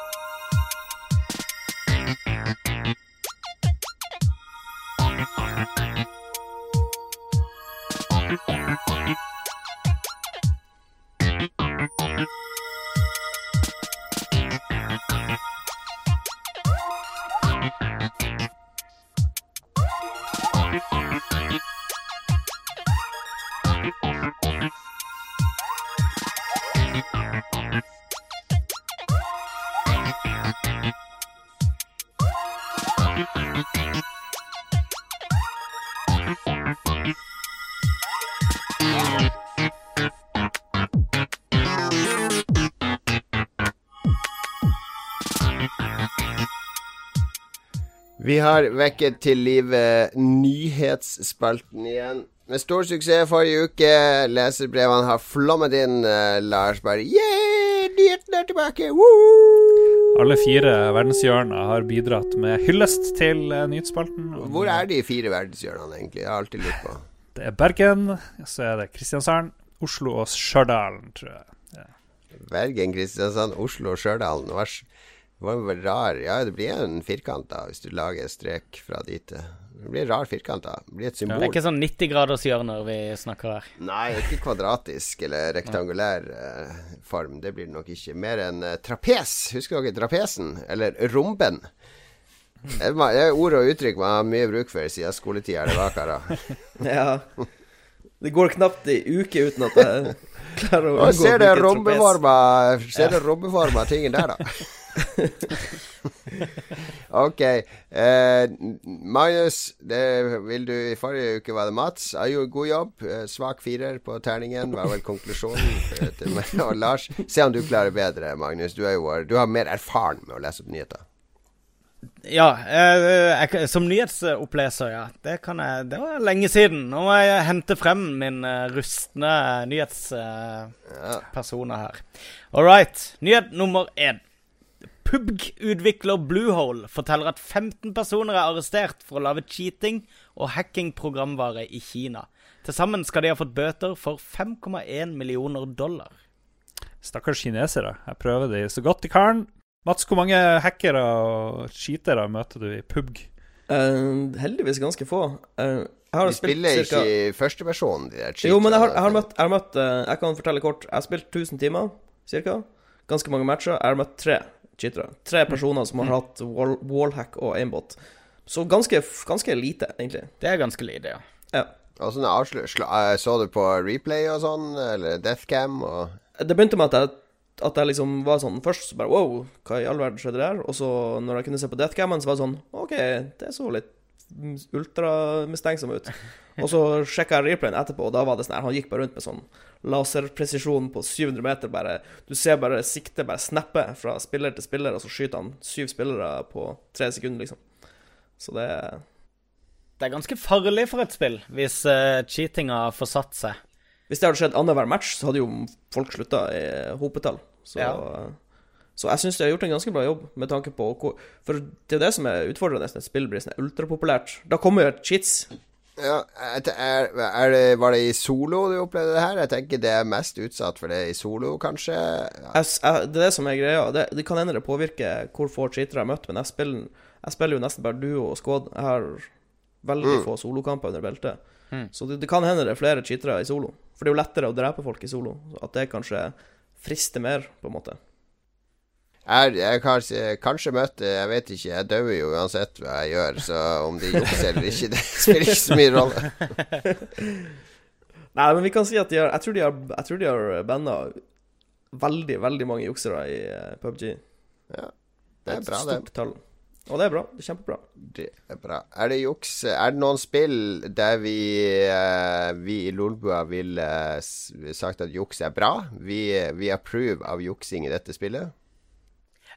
Vi har vekket til live nyhetsspalten igjen. Med stor suksess forrige uke. Leserbrevene har flommet inn. Uh, Lars bare Yeah! Nyhetene er tilbake! Woo! Alle fire verdenshjørner har bidratt med hyllest til uh, nyhetsspalten. Hvor er de fire verdenshjørnene, egentlig? Jeg har alltid lurt på. Det er Bergen, så er det Kristiansand, Oslo og Stjørdal, tror jeg. Ja. Bergen, Kristiansand, Oslo og Stjørdal. Det var vel rar Ja, det blir en firkant da, hvis du lager strek fra dit. Det blir en rar firkant, da. Det blir et symbol. det er ikke sånn 90-gradershjørner vi snakker her. Nei, ikke kvadratisk eller rektangulær uh, form. Det blir det nok ikke. Mer enn uh, trapes. Husker dere trapesen? Eller romben? Det er ord og uttrykk man har mye bruk for siden skoletida det var, karer. ja. Det går knapt ei uke uten at jeg klarer å unngå å bruke trapes. Ser du rombeforma tingen der, da? ok. Eh, Magnus, det vil du I forrige uke var det Mats. Jeg gjorde god jobb. Eh, svak firer på terningen, var vel konklusjonen til meg og Lars. Se om du klarer bedre, Magnus. Du, jo, du har mer erfaren med å lese opp nyheter. Ja, eh, jeg, som nyhetsoppleser, ja. Det kan jeg Det var lenge siden. Nå må jeg hente frem min rustne nyhetspersoner her. All right. Nyhet nummer én. PubG-utvikler Bluehole forteller at 15 personer er arrestert for å lage cheating og hacking-programvare i Kina. Til sammen skal de ha fått bøter for 5,1 millioner dollar. Stakkars kinesere. Jeg prøver de så godt de kan. Mats, hvor mange hackere og cheatere møter du i PubG? Uh, heldigvis ganske få. Uh, de spiller ikke i førsteversjonen, de der Jo, men jeg har, jeg har møtt, jeg, har møtt uh, jeg kan fortelle kort. Jeg har spilt 1000 timer, cirka. Ganske mange matcher. Jeg har møtt tre cheatere. Tre personer som har mm. hatt wall, wallhack og aimbot. Så ganske, ganske, lite, egentlig. Det er ganske lite, ja. ja. Og sånn avslør, Så du på replay og sånn, eller deathcam? Og... Det begynte med at jeg, at jeg liksom var sånn Først så bare wow, hva i all verden skjedde der? Og så når jeg kunne se på deathcamen, så var det sånn OK, det så litt ultramistenksom ut. Og så sjekka jeg replayen etterpå, og da var det sånn her Han gikk bare rundt med sånn laserpresisjon på 700 meter. Bare, du ser bare siktet bare snappe fra spiller til spiller, og så skyter han syv spillere på tre sekunder, liksom. Så det Det er ganske farlig for et spill hvis uh, cheatinga får satt seg. Hvis det hadde skjedd annenhver match, så hadde jo folk slutta i hopetall. Så, ja. Så jeg syns de har gjort en ganske bra jobb, med tanke på For det er det som er utfordrende når et spill blir sånn ultrapopulært. Da kommer jo cheats ja, er, er det, Var det i solo du opplevde det her? Jeg tenker det er mest utsatt for det i solo, kanskje? Ja. Jeg, jeg, det er det som er greia. Det, det kan hende det påvirker hvor få cheatere jeg har møtt, men jeg spiller, Jeg spiller jo nesten bare duo og squad. Jeg har veldig Mm. få solokamper under beltet. Mm. Så det, det kan hende det er flere cheatere i solo. For det er jo lettere å drepe folk i solo. At det kanskje frister mer, på en måte. Jeg, jeg kanskje, kanskje møtte Jeg vet ikke, jeg dør jo uansett hva jeg gjør, så om de jukser eller ikke, det spiller ikke så mye rolle. Nei, men vi kan si at de har Jeg tror de har, jeg tror de har banda veldig, veldig mange juksere i eh, PubG. Ja, Det er et bra, det. stort tall. Og det er bra. Det er kjempebra. Det er bra. Er det juks Er det noen spill der vi, eh, vi i Lolbua ville s- sagt at juks er bra? Vi, vi approve av juksing i dette spillet?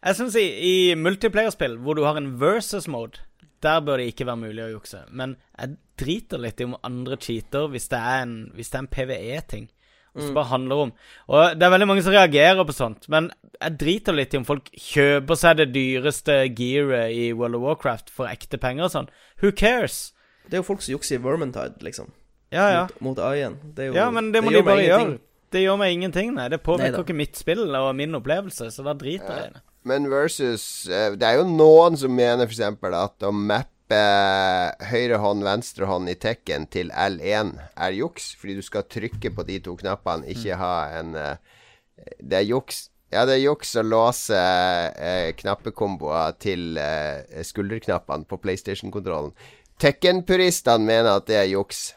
Jeg syns i, i multiplayerspill hvor du har en versus mode, der bør det ikke være mulig å jukse. Men jeg driter litt i om andre cheater hvis det er en, en PVE-ting. Og så bare handler om Og det er veldig mange som reagerer på sånt, men jeg driter litt i om folk kjøper seg det dyreste gearet i World of Warcraft for ekte penger og sånn. Who cares? Det er jo folk som jukser i Vermintide, liksom. Ja, ja. Mot, mot AI-en. Ja, men det må det de bare gjøre. Det gjør meg ingenting, nei. Det påvirker ikke mitt spill og min opplevelse, så da driter jeg i det. Men versus eh, Det er jo noen som mener f.eks. at å mappe høyre hånd, venstre hånd i Tekken til L1 er juks, fordi du skal trykke på de to knappene, ikke ha en eh, Det er juks. Ja, det er juks å låse eh, knappekomboer til eh, skulderknappene på PlayStation-kontrollen. Tekken-puristene mener at det er juks.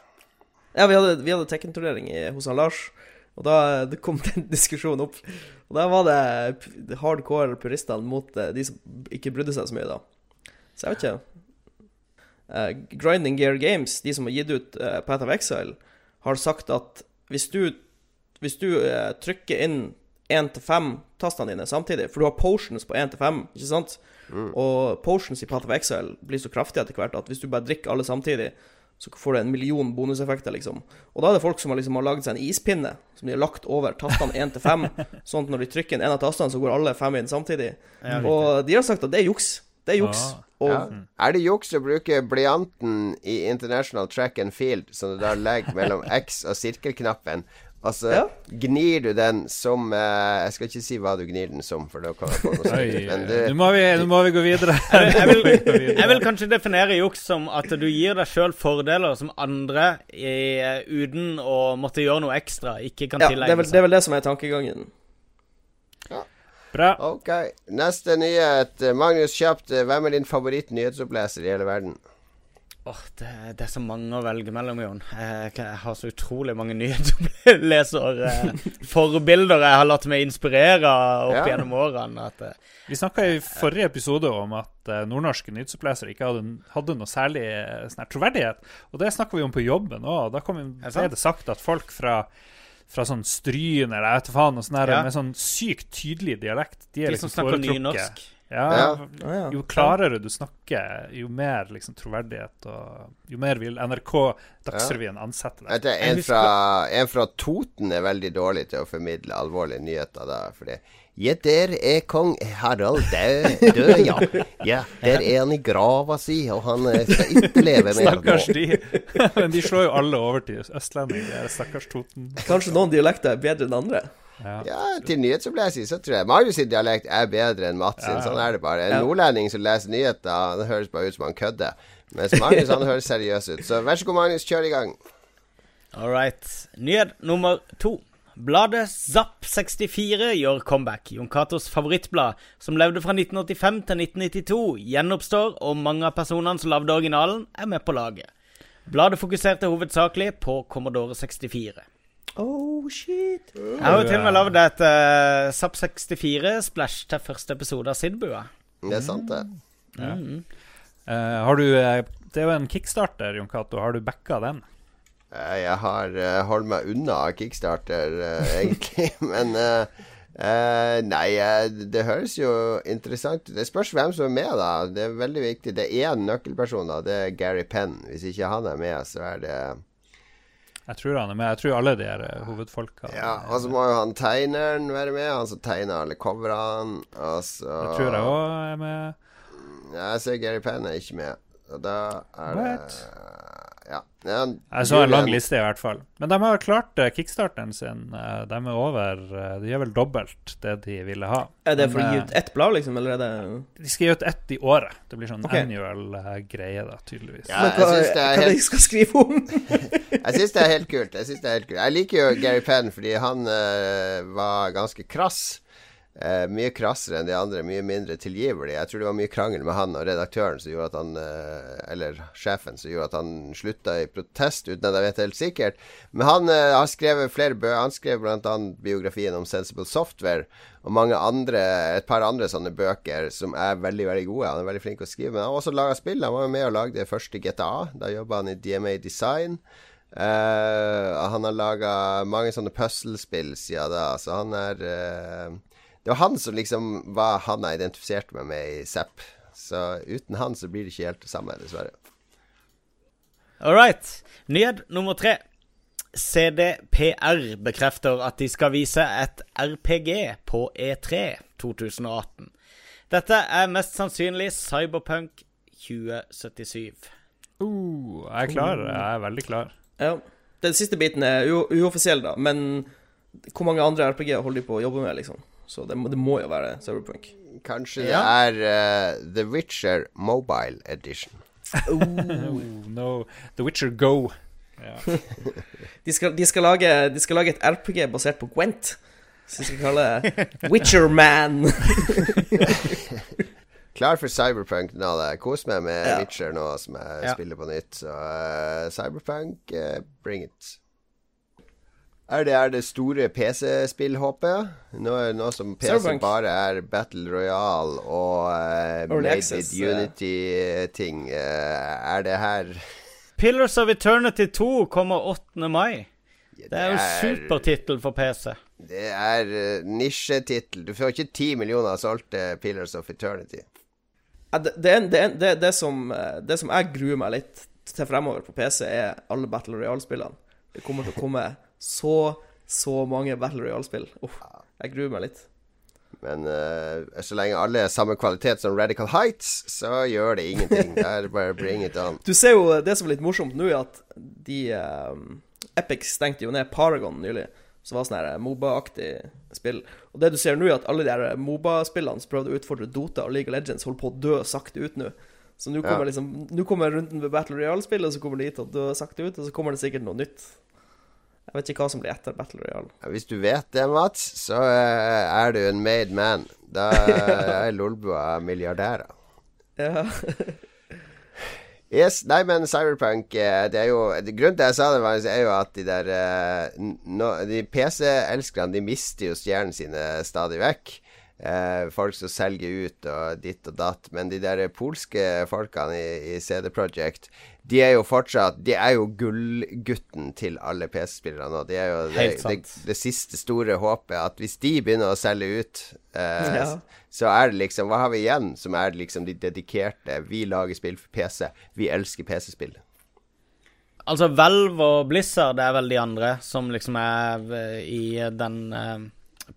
Ja, vi hadde, vi hadde Tekken-turnering hos han Lars, og da det kom den diskusjonen opp. Og da var det hardcore puristene mot eh, de som ikke brydde seg så mye, da. Så jeg vet ikke. Uh, Grinding Gear Games, de som har gitt ut uh, Path of Exile, har sagt at hvis du, hvis du uh, trykker inn 1-5-tastene dine samtidig, for du har potions på 1-5, ikke sant? Og potions i Path of Exile blir så kraftige etter hvert at hvis du bare drikker alle samtidig, så får du en million bonuseffekter, liksom. Og da er det folk som har, liksom, har lagd seg en ispinne som de har lagt over tastene 1 til 5, sånn at når de trykker inn en av tastene, så går alle fem inn samtidig. og de har sagt at det er juks. Det er juks. Ah. Og Ja. Er det juks å bruke blyanten i International Track and Field, som du da legger mellom X og sirkelknappen, og så Ja. gnir du den som eh, Jeg skal ikke si hva du gnir den som, for da kan jeg få noe sånt. Nå må, vi, nå må vi gå videre. Jeg vil, jeg vil kanskje definere juks som at du gir deg sjøl fordeler som andre, i, uten å måtte gjøre noe ekstra, ikke kan ja, det tilegne vel, det er vel det som er tankegangen. Bra. Ok. Neste nyhet. Magnus Kjapt, hvem er din favoritt-nyhetsoppleser i hele verden? Åh, det, det er så mange å velge mellom, Jon. Jeg, jeg har så utrolig mange nyhetsleserforbilder jeg har latt meg inspirere opp Ja. gjennom årene. At, eh, Vi snakka i forrige episode om at eh, nordnorske nyhetsopplesere ikke hadde, hadde noe særlig eh, sånn troverdighet. Og det snakka vi om på jobben òg. Da kom, det ble det sagt at folk fra fra sånn Stryn eller jeg vet faen, og sånn Ja. med sånn sykt tydelig dialekt. De er de liksom som snakker foretrukket. nynorsk. Ja, Ja. Ja. Jo klarere du snakker, jo mer liksom troverdighet og Jo mer vil NRK Dagsrevyen ansette deg. Vet du, en, fra, en fra Toten er veldig dårlig til å formidle alvorlige nyheter. da Fordi Ja, der er kong Harald død, død ja. ja. Der er han i grava si, og han eh, skal ikke leve mer Stakkars de. Men de slår jo alle over til østlendinger, stakkars Toten. Kanskje noen dialekter er bedre enn andre. Ja. Til nyhetsoppleser så tror jeg Marius sin dialekt er bedre enn Mats sin. Sånn er det bare. En nordlending som leser nyheter, det høres bare ut som han kødder. Mens Marius han høres seriøs ut. Så vær så god, Magnus, kjør i gang. All right. Nyhet nummer to. Bladet Zapp64 gjør comeback. Jon Catos favorittblad, som levde fra 1985 til 1992, gjenoppstår, og mange av personene som lagde originalen, er med på laget. Bladet fokuserte hovedsakelig på Commodore 64. Oh, shit. Jeg har jo til og med lagd et uh, Zapp64-splash til første episode av Sidbua. Det er sant, det. Eh, har du uh, Det er jo en kickstarter, Jon Cato. Har du backa den? Eh, Jeg har uh, holdt meg unna kickstarter, eh, egentlig. Men eh, eh, Nei, eh, det høres jo interessant ut. Det spørs hvem som er med, da. Det er veldig viktig. Det er én nøkkelperson, da. Det er Gary Penn. Hvis ikke han er med, så er det Jeg tror han er med. Jeg tror alle de her eh, hovedfolka Ja, og så må jo han tegneren være med. Han som tegner alle coverne. Og så Jeg tror jeg òg er med. Ja, jeg ser Gary Penn er ikke med. Og da er What? det ja. Jeg så en lang liste, i hvert fall. Men de har klart uh, kickstarteren sin. Uh, de er over uh, De gjør vel dobbelt det de ville ha. Er det for å gi ut ett blad, liksom, eller er det De skal gi ut ett i året. Det blir sånn okay. annual greie, da, tydeligvis. Ja, jeg syns det er helt... de skal skrive om? jeg syns det er helt kult. Jeg synes det er helt kult Jeg liker jo Gary Penn fordi han var ganske krass. Eh, mye krassere enn de andre, mye mindre tilgivelig. Jeg tror det var mye krangel med han og redaktøren som gjorde at han eh, Eller sjefen som gjorde at han slutta i protest, uten at jeg vet helt sikkert. Men han eh, har skrevet flere bøker. Han skrev bl.a. biografien om Sensible Software og mange andre, et par andre sånne bøker som er veldig veldig gode. Han er veldig flink å skrive. Men han har også laga spill. Han var med og lagde det første GTA. Da jobba han i DMA Design. Uh, han har laga mange sånne puslespill siden da, så han er uh, det var han som liksom var han jeg identifiserte meg med i Zapp. Så uten han så blir det ikke helt det samme, dessverre. All right. Nyhet nummer tre. CDPR bekrefter at de skal vise et RPG på E3 2018. Dette er mest sannsynlig Cyberpunk 2077. Uh, jeg er klar. Jeg er veldig klar. Ja. Den siste biten er uoffisiell, da, men hvor mange andre RPG holder de på å jobbe med, liksom? Så det, det må jo være Cyberpunk. Kanskje ja. det er uh, The Witcher Mobile Edition. oh, no. The Witcher Go. Ja. de, skal, de, skal lage, de, skal, lage, et RPG basert på Gwent. Som skal kalle det Witcher Man. Klar for Cyberpunk nå. Jeg koser meg med ja. Witcher nå som jeg ja. spiller på nytt. Så uh, Cyberpunk, uh, bring it. Er det, er det store PC-spillhåpet? Noe, nå som PC Cyberpunk. bare er Battle Royale og uh, Made with Unity-ting, uh, er det her Pillars of Eternity 2 kommer 8. mai. Ja, det, det er jo supertittel for PC. Det er uh, nisjetittel. Du får ikke ti millioner solgte Pillars of Eternity. Ja, det, det, det, det, som, det som jeg gruer meg litt til fremover på PC, er alle Battle Royale-spillene. Det kommer til å komme så, så mange Battle Royale-spill. jeg gruer meg litt. Men uh, så lenge alle er samme kvalitet som Radical Heights, så gjør det ingenting. Det er bare bring it on. Du ser jo det som er litt morsomt nå, er at de um, Epic stengte jo ned Paragon nylig, som var sånn her Moba-aktig spill. Og det du ser nå, er at alle de her Moba-spillene som prøvde å utfordre Dota og League of Legends, holder på å dø sakte ut nå. Så nå kommer, ja. liksom, nå kommer runden med Battle Royale-spillet og så kommer de til å dø sakte ut, og så kommer det sikkert noe nytt. Jeg vet ikke hva som blir etter Battle Royale. Hvis du vet det, Mats, så uh, er du en made man. Da er Lolbua milliardærer. Ja. yes, nei, men Cyberpunk eh, det er jo Grunnen til at jeg sa det, var, er jo at de der no, De PC-elskerne De mister jo stjernene sine stadig vekk. Uh, folk som selger ut og ditt og datt. Men de der polske folkene i, i CD Project de er jo fortsatt De er jo gullgutten til alle PC-spillere nå. De er jo det, det, det, siste store håpet. At hvis de begynner å selge ut, eh, ja. så er det liksom Hva har vi igjen som er liksom de dedikerte? Vi lager spill for PC. Vi elsker PC-spill. Altså, Valve og Blizzard er vel de andre som liksom er eh, i den eh,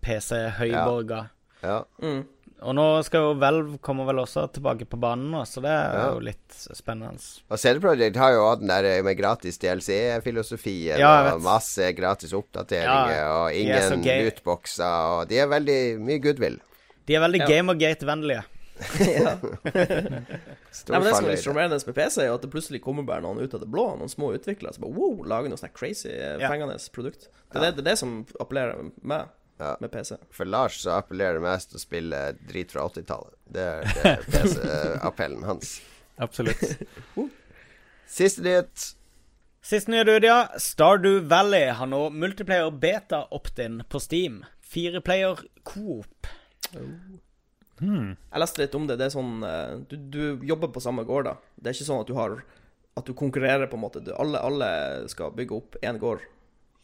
PC-høyborga. Ja. Ja. Mm. Og nå skal jo Valve komme vel også tilbake på banen nå, så det er ja. jo litt spennende. Og CD Projekt har jo hatt den der med gratis DLC-filosofien ja, og masse gratis oppdateringer ja, og ingen lootboxer, og de er veldig mye goodwill. De er veldig ja. Gamergate-vennlige. ja. Nei, men Det som er litt sjarmerende med PC, er at det plutselig kommer bare noen ut av det blå. Noen små utviklere som bare wow, lager noe sånt crazy, fengende produkt. Det er det, det, det som appellerer med ja. med PC. For Lars så appellerer det mest å spille drit fra 80-tallet. Det er, er PC-appellen hans. Absolutt. Siste nyhet. Siste nyhet, ja. Stardew Valley har nå multiplayer beta opt-in på Steam. Fireplayer coop. Oh. Hmm. Jeg leste litt om det. Det er sånn eh, du, du, jobber på samme gård, da. Det er ikke sånn at du har At du konkurrerer, på en måte. Du, alle, alle skal bygge opp én gård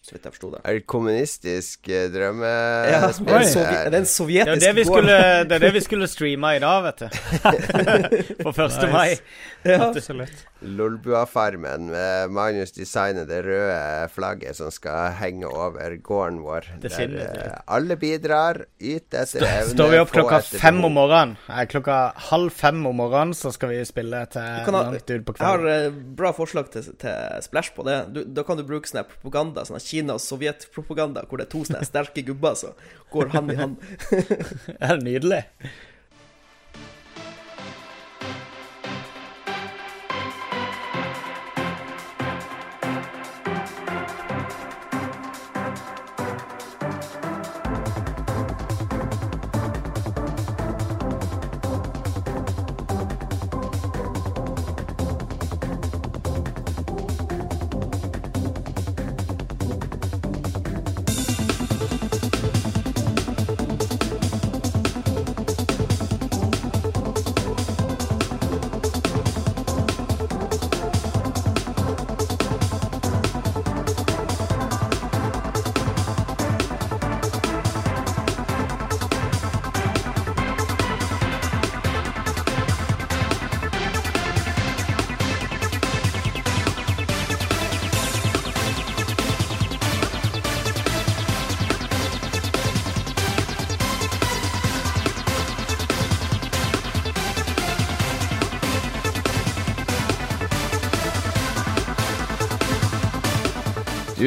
så vidt jeg forsto det. Er det kommunistisk drømme... Ja, er det en sovjetisk det er, det, skulle, det er det vi skulle streame i dag, vet du. På 1. nice. mai. Ja. Lolbua-farmen med Magnus designer det røde flagget som skal henge over gården vår. Det Der det. alle bidrar, yter etter evne. Står vi opp klokka fem om morgenen? Eh, klokka halv fem om morgenen så skal vi spille til langt ut på kvelden. Jeg har uh, bra forslag til, til Splash på det. Du, da kan du bruke sånn propaganda, sånn Kina- og Sovjet-propaganda, hvor det er to sånne sterke gubber som går hand i hand. det er nydelig.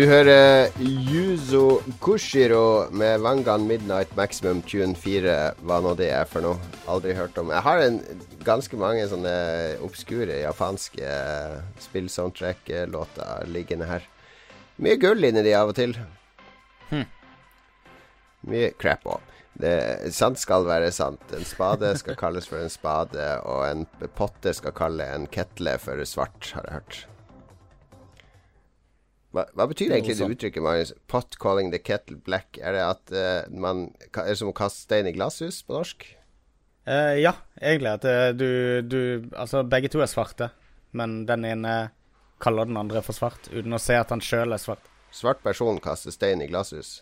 Du hører Yuzo Kushiro med Wangan Midnight Maximum 24, Hva nå det er for noe. Aldri hørt om. Jeg har en, ganske mange sånne obskure japanske spill-soundtrack-låter liggende her. Mye gull inni de av og til. Hm. Mye crap òg. Sant skal være sant. En spade skal kalles for en spade, og en potte skal kalle en kettle for svart, har jeg hørt. Hva, hva, betyr egentlig det uttrykket, Marius? Pot calling the kettle black? Er det at uh, man Er det som å kaste stein i glasshus på norsk? Uh, ja, egentlig. At uh, du, du, Altså, begge to er svarte, men den ene kaller den andre for svart, uten å se at han sjøl er svart. Svart person kaster stein i glasshus?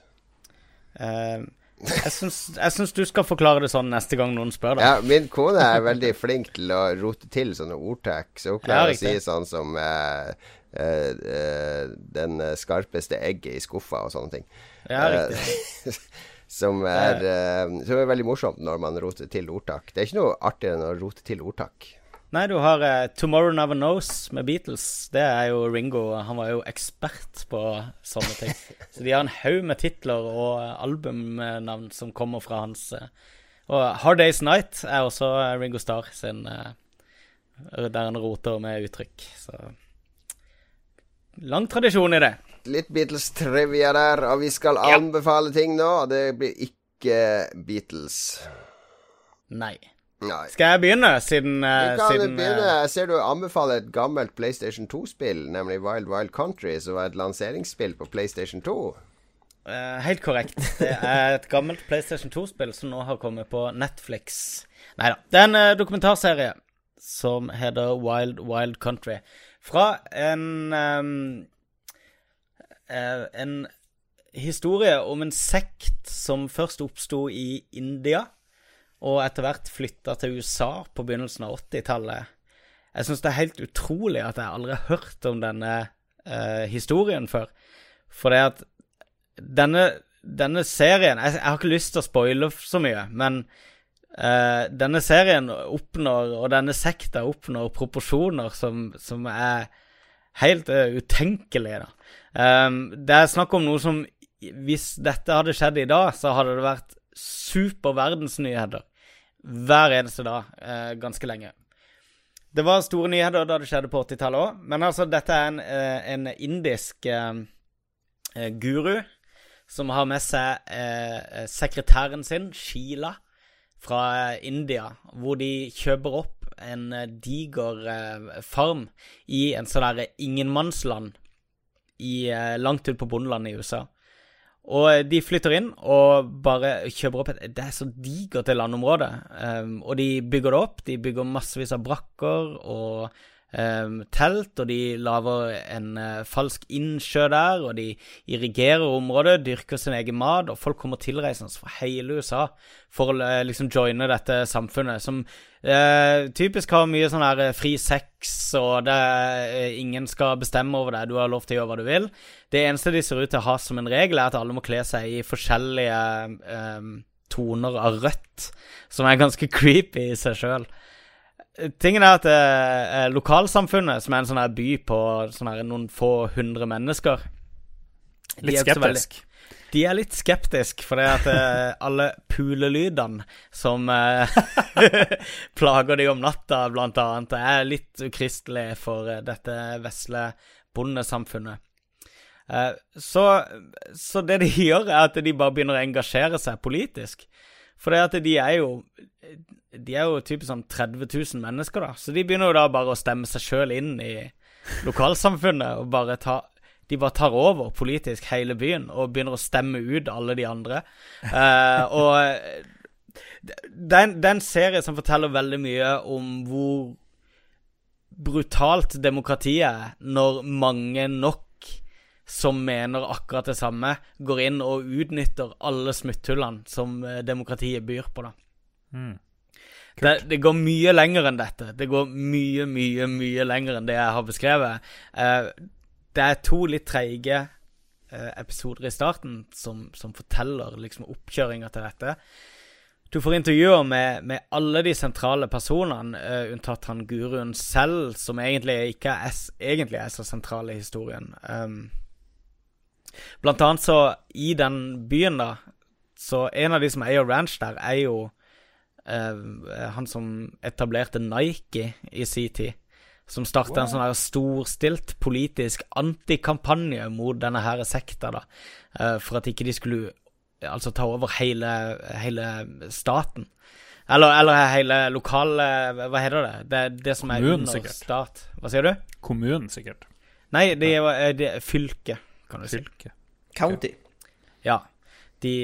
jeg syns du skal forklare det sånn neste gang noen spør deg. Ja, min kone er veldig flink til å rote til sånne ordtak, så hun klarer ja, å si sånn som Eh, eh, den skarpeste egget i skuffa og sånne ting. Ja, riktig. som, er, som er veldig morsomt når man roter til ordtak. Det er ikke noe artigere enn å rote til ordtak. Nei, du har uh, 'Tomorrow Never Knows' med Beatles. Det er jo Ringo. Han var jo ekspert på sånne ting. Så de har en haug med titler og albumnavn som kommer fra hans uh, Og 'Hard Days Night' er også Ringo Starr sin uh, Der han roter med uttrykk. Så Lang tradisjon i det. Litt Beatles-trivia der, og vi skal ja. anbefale ting nå. Og det blir ikke Beatles. Nei. Nei. Skal jeg begynne, siden uh, kan siden, begynne. Eh, jeg ser du anbefaler et gammelt PlayStation 2-spill, nemlig Wild Wild Country, som var et lanseringsspill på PlayStation 2. Uh, eh, helt korrekt. Det er et gammelt PlayStation 2-spill som nå har kommet på Netflix. Nei da. Det er en uh, dokumentarserie som heter Wild Wild Country. Fra en um, En historie om en sekt som først oppsto i India, og etter hvert flytta til USA på begynnelsen av 80-tallet. Jeg syns det er helt utrolig at jeg aldri har hørt om denne uh, historien før. For det at denne, denne serien jeg, jeg, har ikke lyst til å spoile så mye, men Uh, denne serien oppnår, og denne sekta oppnår proporsjoner som, som er helt uh, utenkelige. Um, det er snakk om noe som Hvis dette hadde skjedd i dag, så hadde det vært super verdensnyheter hver eneste dag uh, ganske lenge. Det var store nyheter da det skjedde på 80-tallet òg, men altså, dette er en, en indisk guru som har med seg sekretæren sin, Sheila fra India, hvor de kjøper opp en eh, diger eh, farm i en sånn derre ingenmannsland i, eh, langt ut på bondelandet i USA. Og de flytter inn og bare kjøper opp et Det er så digert, det landområdet. Um, og de bygger det opp. De bygger massevis av brakker og telt, og de lager en uh, falsk innsjø der, og de irrigerer området, dyrker sin egen mat, og folk kommer tilreisende fra hele USA for å uh, liksom joine dette samfunnet, som uh, typisk har mye sånn her fri sex, og det, ingen skal bestemme over deg, du har lov til å gjøre hva du vil. Det eneste de ser ut til å ha som en regel, er at alle må kle seg i forskjellige um, toner av rødt, som er ganske creepy i seg sjøl. Tingen er at eh, lokalsamfunnet, som er en sånn her by på sånn her noen få hundre mennesker Litt skeptisk? Veldig, de er litt skeptiske, fordi at eh, alle pulelydene som eh, plager de om natta, blant annet, er litt ukristelige for eh, dette vesle bondesamfunnet. Eh, så, så, det de gjør, er at de bare begynner å engasjere seg politisk. For det at de er jo De er jo typisk sånn 30 000 mennesker, da. Så de begynner jo da bare å stemme seg sjøl inn i lokalsamfunnet og bare ta de bare tar over politisk hele byen og begynner å stemme ut alle de andre. Uh, og det er, en, serie som forteller veldig mye om hvor brutalt demokratiet er når mange nok som mener akkurat det samme, går inn og utnytter alle smutthullene som eh, demokratiet byr på. da. Mm. Det, det, går mye lenger enn dette. Det går mye, mye, mye lenger enn det jeg har beskrevet. Eh, det er to litt treige eh, episoder i starten som, som forteller liksom oppkjøringa til dette. Du får intervjuer med, med alle de sentrale personene, uh, unntatt han guruen selv, som egentlig ikke er, egentlig er så sentral i historien. Um, Blant annet så, i den byen, da Så en av de som eier ranch der, er jo eh, han som etablerte Nike i sin tid. Som starta wow. en sånn her storstilt politisk antikampanje mot denne her sekta, da. Eh, for at ikke de skulle altså ta over hele, hele staten. Eller, eller hele lokale Hva heter det? Det er det som er Kommunen, under sikkert. stat. Hva sier du? Kommunen, sikkert. Nei, det er, det er fylket kan du si. County. Ja. De,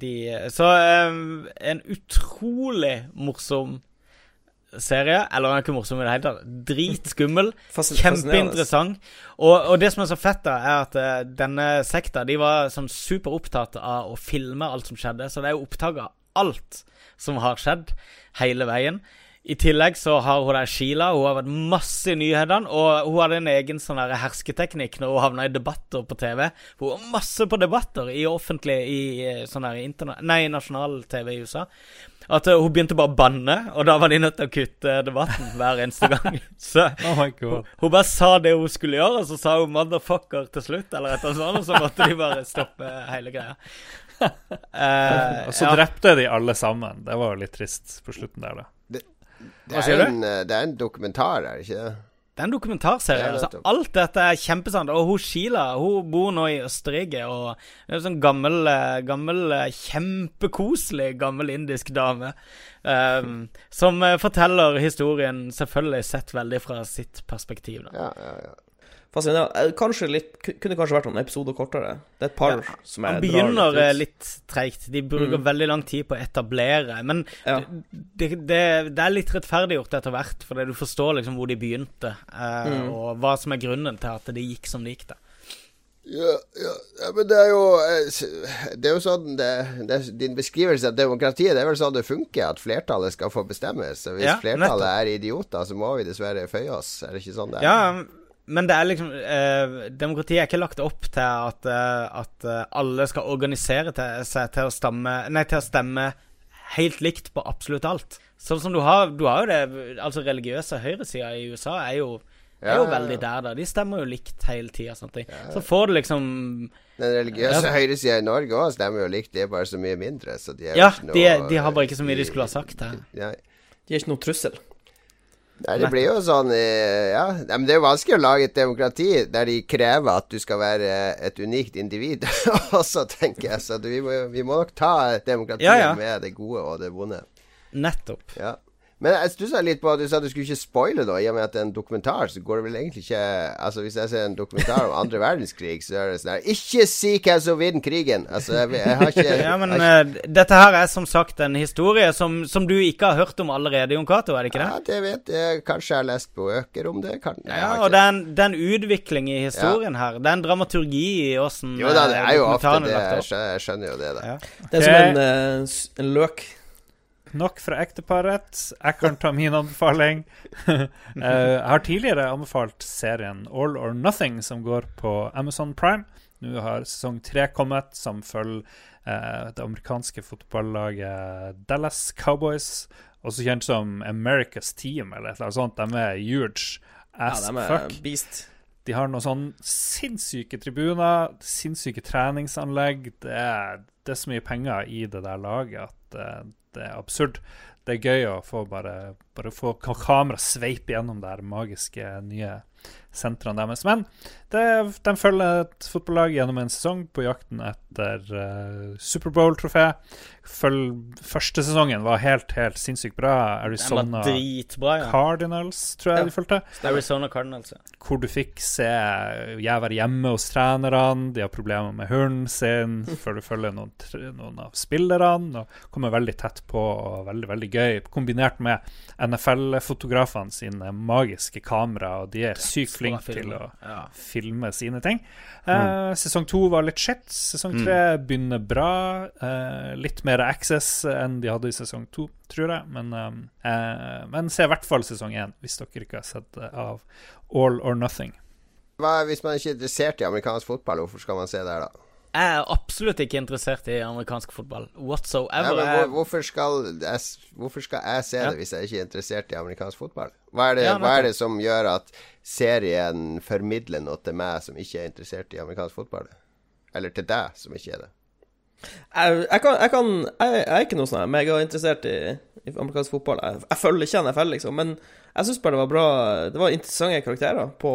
de Så um, en utrolig morsom serie. Eller den er ikke morsom i det hele tatt. Dritskummel. Kjempeinteressant. Og, og, det som er så fett, da, er at uh, denne sekta De var sånn superopptatt av å filme alt som skjedde. Så det er jo opptak av alt som har skjedd, hele veien. I tillegg så har hun der Sheila. Hun har vært masse i nyhetene. Og hun hadde en egen sånn der hersketeknikk når hun havna i debatter på TV. Hun var masse på debatter i offentlig i sånn der Nei, nasjonal TV i USA. At uh, hun begynte bare å banne, og da var de nødt til å kutte debatten hver eneste gang. Så oh hun, hun, bare sa det hun skulle gjøre, og så sa hun 'motherfucker' til slutt, eller et eller annet sånt, og så måtte de bare stoppe hele greia. Uh, og så ja. drepte de alle sammen. Det var jo litt trist på slutten der, da. Det, er en, eh, det er en dokumentar, er det ikke det? Det er en dokumentarserie. Ja, altså, alt dette er kjempesant. Og hun Sheila hun bor nå i Østerrike og er en sånn gammel, eh, gammel eh, kjempekoselig gammel indisk dame. Um, som forteller historien selvfølgelig sett veldig fra sitt perspektiv. Da. Ja, ja, ja fascinerende. Eh, kanskje litt, kunne kanskje vært noen episoder kortere. Det er et par ja, som er Han begynner litt, eh, litt treigt. De bruker mm. veldig lang tid på å etablere. Men ja. det, det, det, er litt rettferdiggjort etter hvert, fordi du forstår liksom hvor de begynte, eh, mm. og hva som er grunnen til at det gikk som det gikk. da ja, ja, ja, men det er jo eh, Det er jo sånn det, det, Din beskrivelse av demokratiet Det er vel sånn det funker, at flertallet skal få bestemme. Så hvis ja, flertallet er idioter, så må vi dessverre føye oss. Er det ikke sånn det er? Ja, men det er liksom eh, Demokratiet er ikke lagt opp til at, eh, at eh, alle skal organisere til, seg til å, stamme, nei, til å stemme helt likt på absolutt alt. Sånn som du har Du har jo det Altså, religiøse høyresida i USA er jo, er jo ja, veldig ja. der, da. De stemmer jo likt hele tida. Ja. Så får du liksom Den religiøse ja. høyresida i Norge òg stemmer jo likt, de er bare så mye mindre. Så de ja, noe, de, de, har bare ikke så mye de, de skulle ha sagt. Her. De er ikke noe trussel. Nei, det blir jo sånn eh, Ja, men det er jo vanskelig å lage et demokrati der de krever at du skal være et unikt individ også, tenker jeg. Så vi må, vi må nok ta demokratiet ja, ja. med det gode og det vonde. Nettopp. Ja. Men jeg stussa litt på at du sa at du skulle ikke spoile, da. I og med at det er en dokumentar, så går det vel egentlig ikke Altså, hvis jeg ser en dokumentar om andre verdenskrig, så er det sånn her Ikke si hvem som vinner krigen! Altså, jeg, jeg, har ikke Ja, men ikke... Uh, dette her er som sagt en historie som, som, du ikke har hørt om allerede, Jon Cato, er det ikke det? Ja, det vet jeg. Kanskje jeg har lest bøker om det. Kan, ja, og det er, en, det er en utvikling i historien ja. her. Det er en dramaturgi i åssen Jo da, det er jo ofte det. Jeg skjønner jo det, da. Ja. Det er som en, uh, en løk Nok fra ekteparet. Jeg kan ta min anbefaling. uh, jeg har tidligere anbefalt serien All or Nothing, som går på Amazon Prime. Nå har sesong tre kommet, som følger eh, det amerikanske fotballaget Dallas Cowboys, også kjent som America's Team, eller et eller annet sånt. De er huge as ja, fuck. Beast. De har noen sånn sinnssyke tribuner, sinnssyke treningsanlegg. Det er, det er så mye penger i det der laget at uh, det er absurd. Det er gøy å få bare, bare få kamera sveipe gjennom det magiske nye sentrene deres. Men det, de følger et fotballag gjennom en sesong på jakten etter uh, Superbowl-trofé. Første sesongen var helt helt sinnssykt bra. Arizona dritbra, ja. Cardinals, tror jeg ja. de fulgte. Arizona Cardinals, ja. Hvor du fikk se jeg være hjemme hos trenerne, de har problemer med hunden sin, før du følger noen, noen av spillerne. Og kommer veldig tett på og veldig, veldig gøy. Kombinert med NFL-fotografene sine magiske kamera, og de er sykt flinke til å ja. filme sine ting. Mm. Uh, sesong to var litt shit. Sesong tre mm. begynner bra. Uh, litt mer access enn de hadde i sesong to, tror jeg. Men, uh, men se i hvert fall sesong én, hvis dere ikke har sett av All or Nothing. Hva, hvis man er ikke er interessert i amerikansk fotball, hvorfor skal man se der, da? Jeg er absolutt ikke interessert i amerikansk fotball whatsoever. Ja, hvor, hvorfor, skal jeg, hvorfor, skal jeg, se det hvis jeg ikke er interessert i amerikansk fotball? Hva er, det, ja, hva er det som gjør at serien formidler noe til meg som ikke er interessert i amerikansk fotball? Eller til deg som ikke er det? Jeg, jeg, kan, jeg, kan, jeg, er ikke noe sånn megainteressert i, i amerikansk fotball. Jeg, jeg følger ikke NFL, liksom. Men jeg syns bare det var bra Det var interessante karakterer på,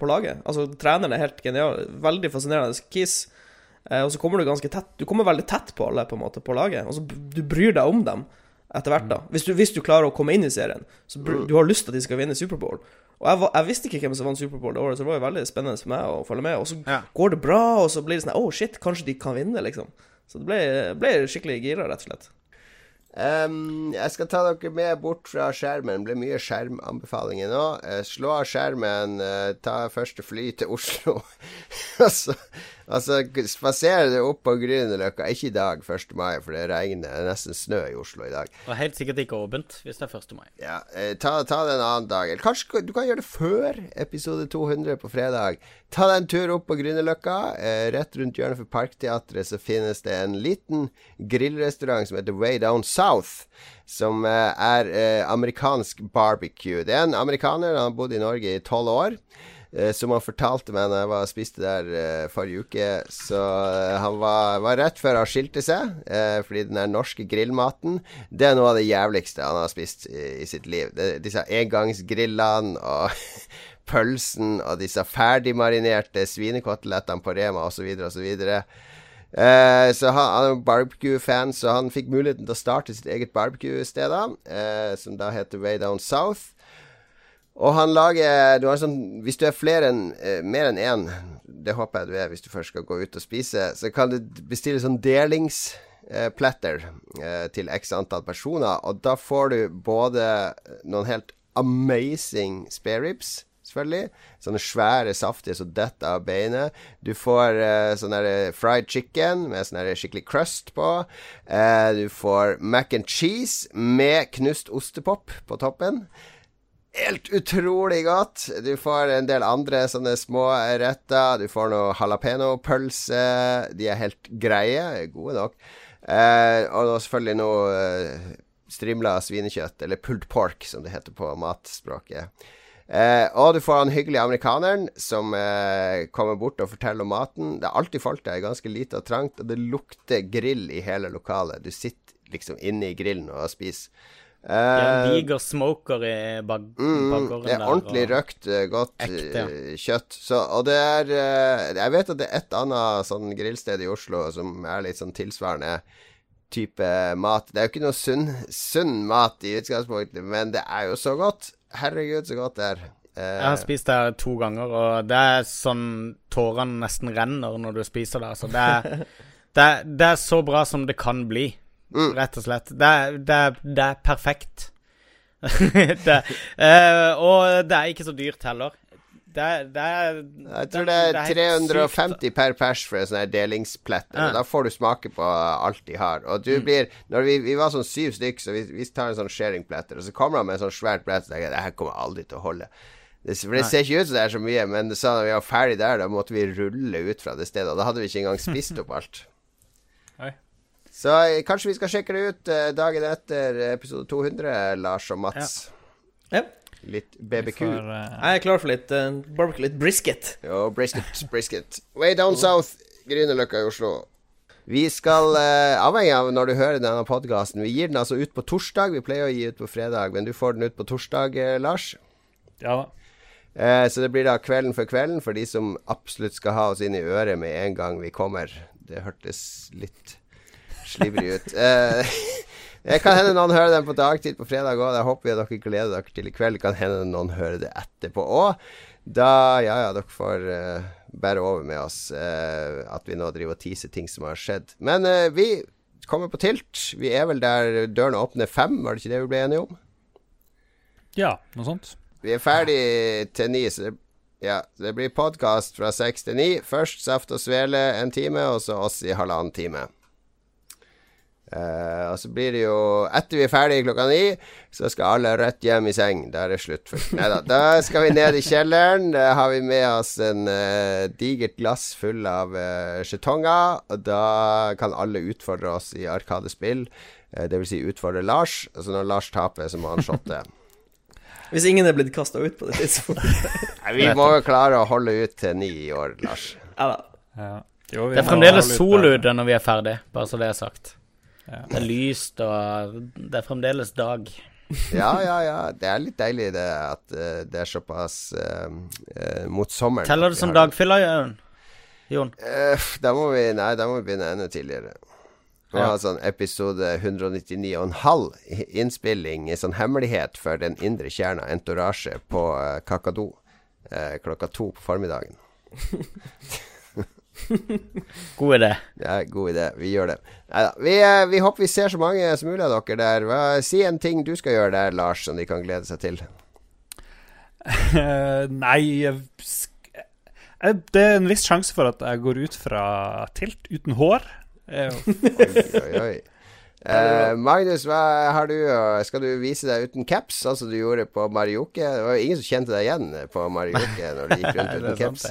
på laget. Altså, treneren er helt genial. Veldig fascinerende. Keys og så kommer du ganske tett Du kommer veldig tett på alle på en måte på laget. Og så du bryr deg om dem etter hvert, da. Hvis du, hvis du, klarer å komme inn i serien. Så mm. du har lyst til at de skal vinne Superbowl. Og jeg, jeg, visste ikke hvem som vant Superbowl det året, så det var jo veldig spennende for meg å følge med. Og så ja. går det bra, og så blir det sånn Oh shit, kanskje de kan vinne, liksom. Så det ble, ble skikkelig gira, rett og slett. Um, jeg skal ta dere med bort fra skjermen. Det ble mye skjermanbefalinger nå. Uh, slå av skjermen, uh, ta første fly til Oslo. altså, altså spasere du opp på Grünerløkka. Ikke i dag, 1. mai, for det regner. Det er nesten snø i Oslo i dag. Og helt sikkert ikke åpent hvis det er 1. mai. Ja, uh, ta, ta, det en annen dag. Eller kanskje du kan gjøre det før episode 200 på fredag. Ta deg en tur opp på Grünerløkka. rett rundt hjørnet for Parkteatret så finnes det en liten grillrestaurant som heter Way Down South. South, som eh, er eh, amerikansk barbecue. Det er en amerikaner, han har bodd i Norge i tolv år. Eh, som han fortalte meg når jeg var, spiste der uh, forrige uke. Så uh, han var, var, rett før han skilte seg, fordi den der norske grillmaten Det er noe av det jævligste han har spist i, i sitt liv. Det, disse engangsgrillene og pølsen og disse ferdigmarinerte svinekotelettene på Rema osv. osv. Eh, så han, han er barbecue-fan, så han fikk muligheten til å starte sitt eget barbecue-sted, eh, som da heter Way Down South. Og han lager du sånn, Hvis du er flere enn eh, mer enn én, det håper jeg du er hvis du først skal gå ut og spise, så kan du bestille sånn delingsplatter eh, til x antall personer, og da får du både noen helt amazing spareribs selvfølgelig. Sånne svære, saftige som detter av beinet. Du får uh, sånn fried chicken med sånn skikkelig crust på. Uh, du får mac and cheese med knust ostepop på toppen. Helt utrolig godt. Du får en del andre sånne små retter. Du får noe jalapeño-pølse. De er helt greie. Gode nok. Eh, og selvfølgelig noe uh, strimla svinekjøtt, eller pulled pork, som det heter på matspråket. Eh, og du får han hyggelige amerikaneren som eh, kommer bort og forteller om maten. Det er alltid folk der, ganske lite og trangt, og det lukter grill i hele lokalet. Du sitter liksom inne i grillen og spiser. Eh, en diger smoker i bak mm, Det er ordentlig der, røkt, eh, godt ekte. Eh, kjøtt. Så, og det er eh, Jeg vet at det er et annet sånn grillsted i Oslo som er litt sånn tilsvarende type mat. Det er jo ikke noe sunn, sunn mat i utgangspunktet, men det er jo så godt. Herregud, så godt det er. Uh, jeg har spist det to ganger, og det er sånn tårene nesten renner når du spiser det. Så det er, det, er, det er så bra som det kan bli, mm. rett og slett. Det det det er perfekt. det, uh, og det er ikke så dyrt heller. Det det er, Jeg tror det det er 350 sykt. per pers for en sånn delingsplett. Ja. Da får du smake på alt de har. Og du mm. blir Når vi, vi var sånn syv stykker, så vi, vi tar en sånn sharingpletter, og så kommer han med en sånn svært brett, og tenker jeg det her kommer aldri til å holde. Det, for det ser ikke ut som det er så mye, men så da vi var ferdig der, da måtte vi rulle ut fra det stedet. Og da hadde vi ikke engang spist opp alt. Så eh, kanskje vi skal sjekke det ut uh, dagen etter episode 200, Lars og Mats. Ja. ja. Litt BBQ. Får, uh... Jeg er klar for litt uh, barbecue, litt brisket. Jo, brisket, brisket. Way down south, Grünerløkka i Oslo. Vi skal, uh, avhengig av når du hører denne podkasten Vi gir den altså ut på torsdag. Vi pleier å gi ut på fredag, men du får den ut på torsdag, uh, Lars. Ja uh, Så det blir da kvelden for kvelden for de som absolutt skal ha oss inn i øret med en gang vi kommer. Det hørtes litt slibrig ut. Uh, Det kan hende noen hører den på dagtid på fredag òg. Jeg håper vi dere gleder dere til i kveld. Det kan hende noen hører det etterpå òg. Da, ja ja, dere får uh, bære over med oss uh, at vi nå driver og teaser ting som har skjedd. Men uh, vi kommer på tilt. Vi er vel der dørene åpner fem, var det ikke det vi ble enige om? Ja, noe sånt. Vi er ferdig til ni, så det, ja, det blir podkast fra seks til ni. Først Saft og Svele en time, og så oss i halvannen time. Uh, og så blir det jo Etter vi er ferdige klokka ni, så skal alle rett hjem i seng. Da er det slutt. Nei da. Da skal vi ned i kjelleren. Da har vi med oss en uh, digert glass full av uh, skjetonger. Og da kan alle utfordre oss i Arkadespill. Uh, det vil si utfordre Lars. Så når Lars taper, så må han shotte. Hvis ingen er blitt kasta ut på det tidspunktet. vi må jo klare å holde ut til ni i år, Lars. Ja da. Ja. Jo, det er fremdeles sol ute når vi er ferdig, bare så det er sagt. Ja. Det er lyst, og det er fremdeles dag. ja, ja, ja. Det er litt deilig det at uh, det er såpass uh, uh, mot sommeren. Teller det som dagfylla, Jon? Jon? da må vi Nei, da må vi begynne enda tidligere. Vi ja. har sånn episode 199,5 innspilling, i sånn hemmelighet for den indre kjerna, entorasje, på Kakadu klokka to på formiddagen. god idé. Ja, god idé. Vi gjør det. Neida. Vi, eh, vi, håper vi ser så mange som mulig av dere der. Hva, si en ting du skal gjøre der, Lars, som de kan glede seg til. Nei Det er en viss sjanse for at jeg går ut fra tilt uten hår. oi, oi, oi. Eh, Magnus, hva har du skal du vise deg uten caps, sånn som du gjorde på Marioke? Det var jo ingen som kjente deg igjen på Marioke når du gikk rundt uten caps.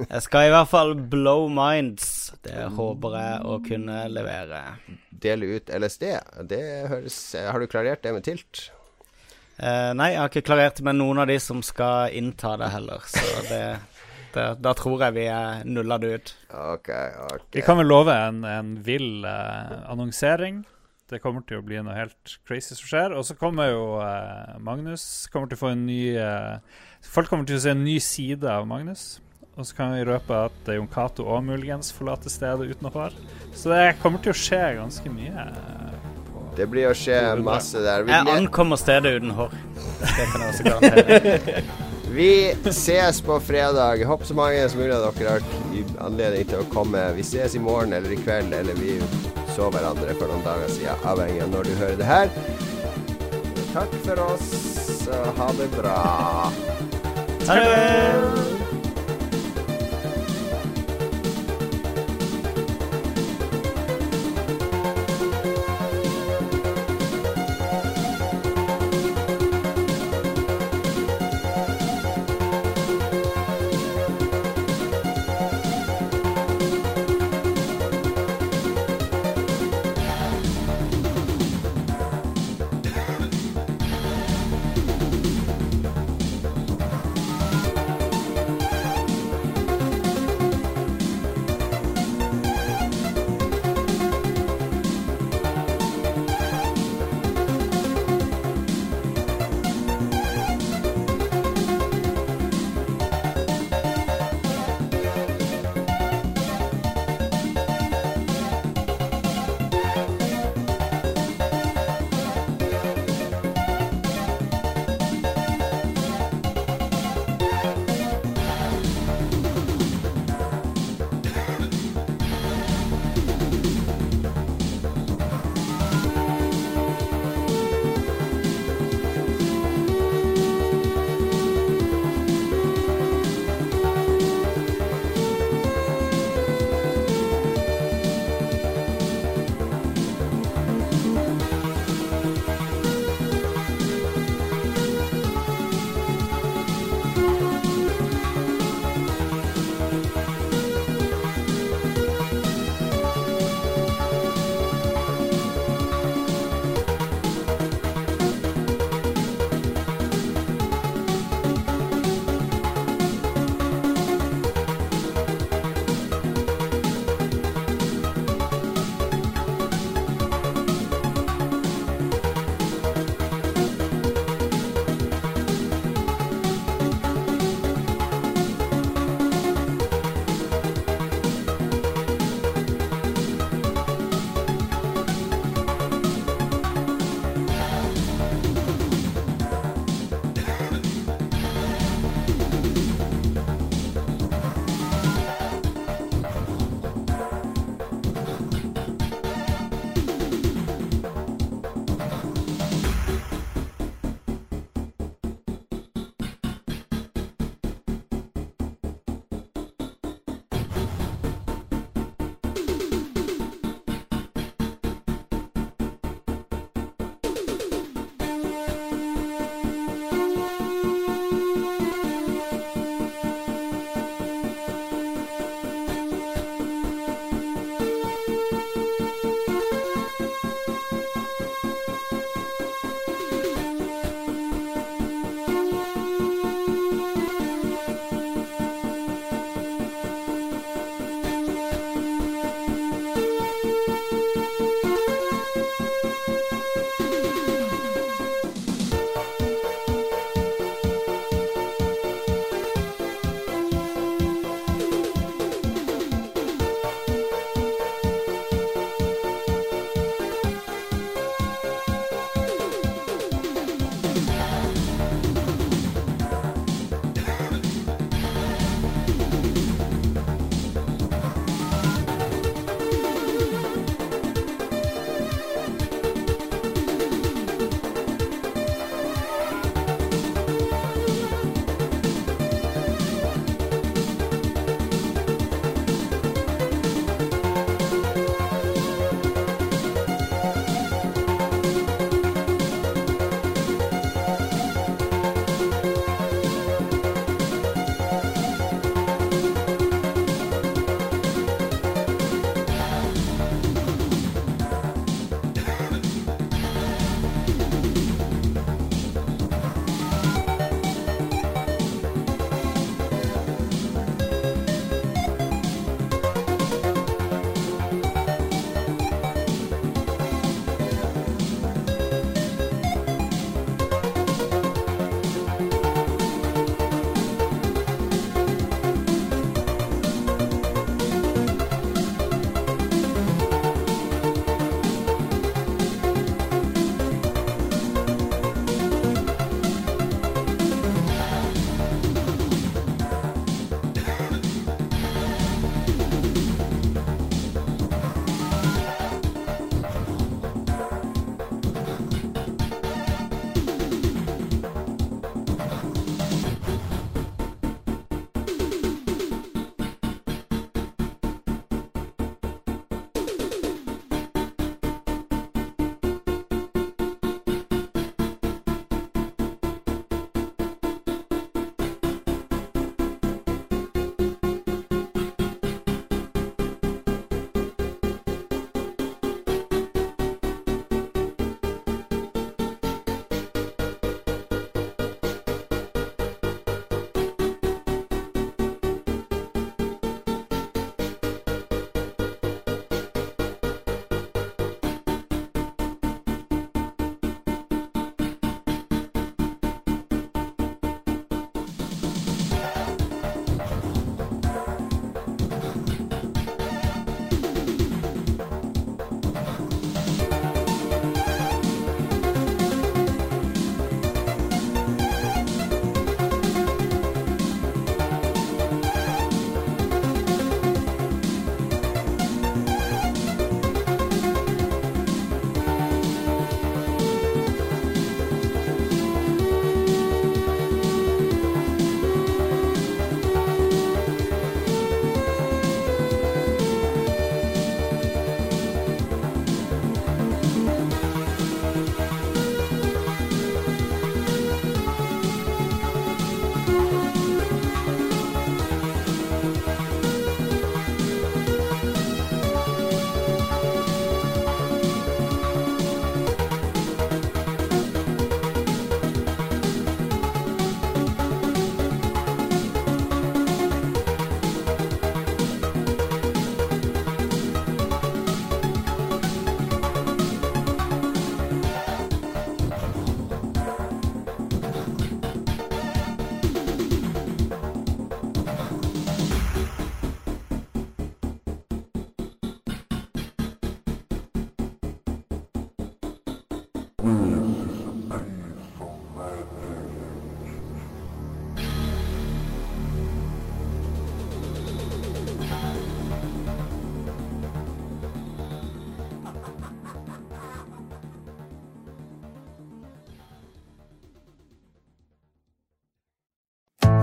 Jeg skal i hvert fall blow minds. Det håper jeg å kunne levere. Dele ut LSD. Det høres Har du klarert det med Tilt? Eh, nei, jeg har ikke klarert det med noen av de som skal innta det heller. Så det, det Da tror jeg vi er nulla det ut. Ok, ok. Vi kan vel love en, en vill eh, annonsering. Det kommer til å bli noe helt crazy som skjer. Og så kommer jo eh, Magnus kommer til å få en ny eh, Folk kommer til å se en ny side av Magnus. Og så kan vi røpe at Jon Cato òg muligens forlater stedet uten hår. Så det kommer til å skje ganske mye. Det blir å skje masse der. Vi jeg ankommer stedet uten hår. Det kan jeg også garantere. Vi ses på fredag. Håper så mange som mulig av dere har anledning til å komme. Vi ses i morgen eller i kveld, eller vi så hverandre for noen dager siden, avhengig av når du hører det her. Takk for oss, og ha det bra. Ha det.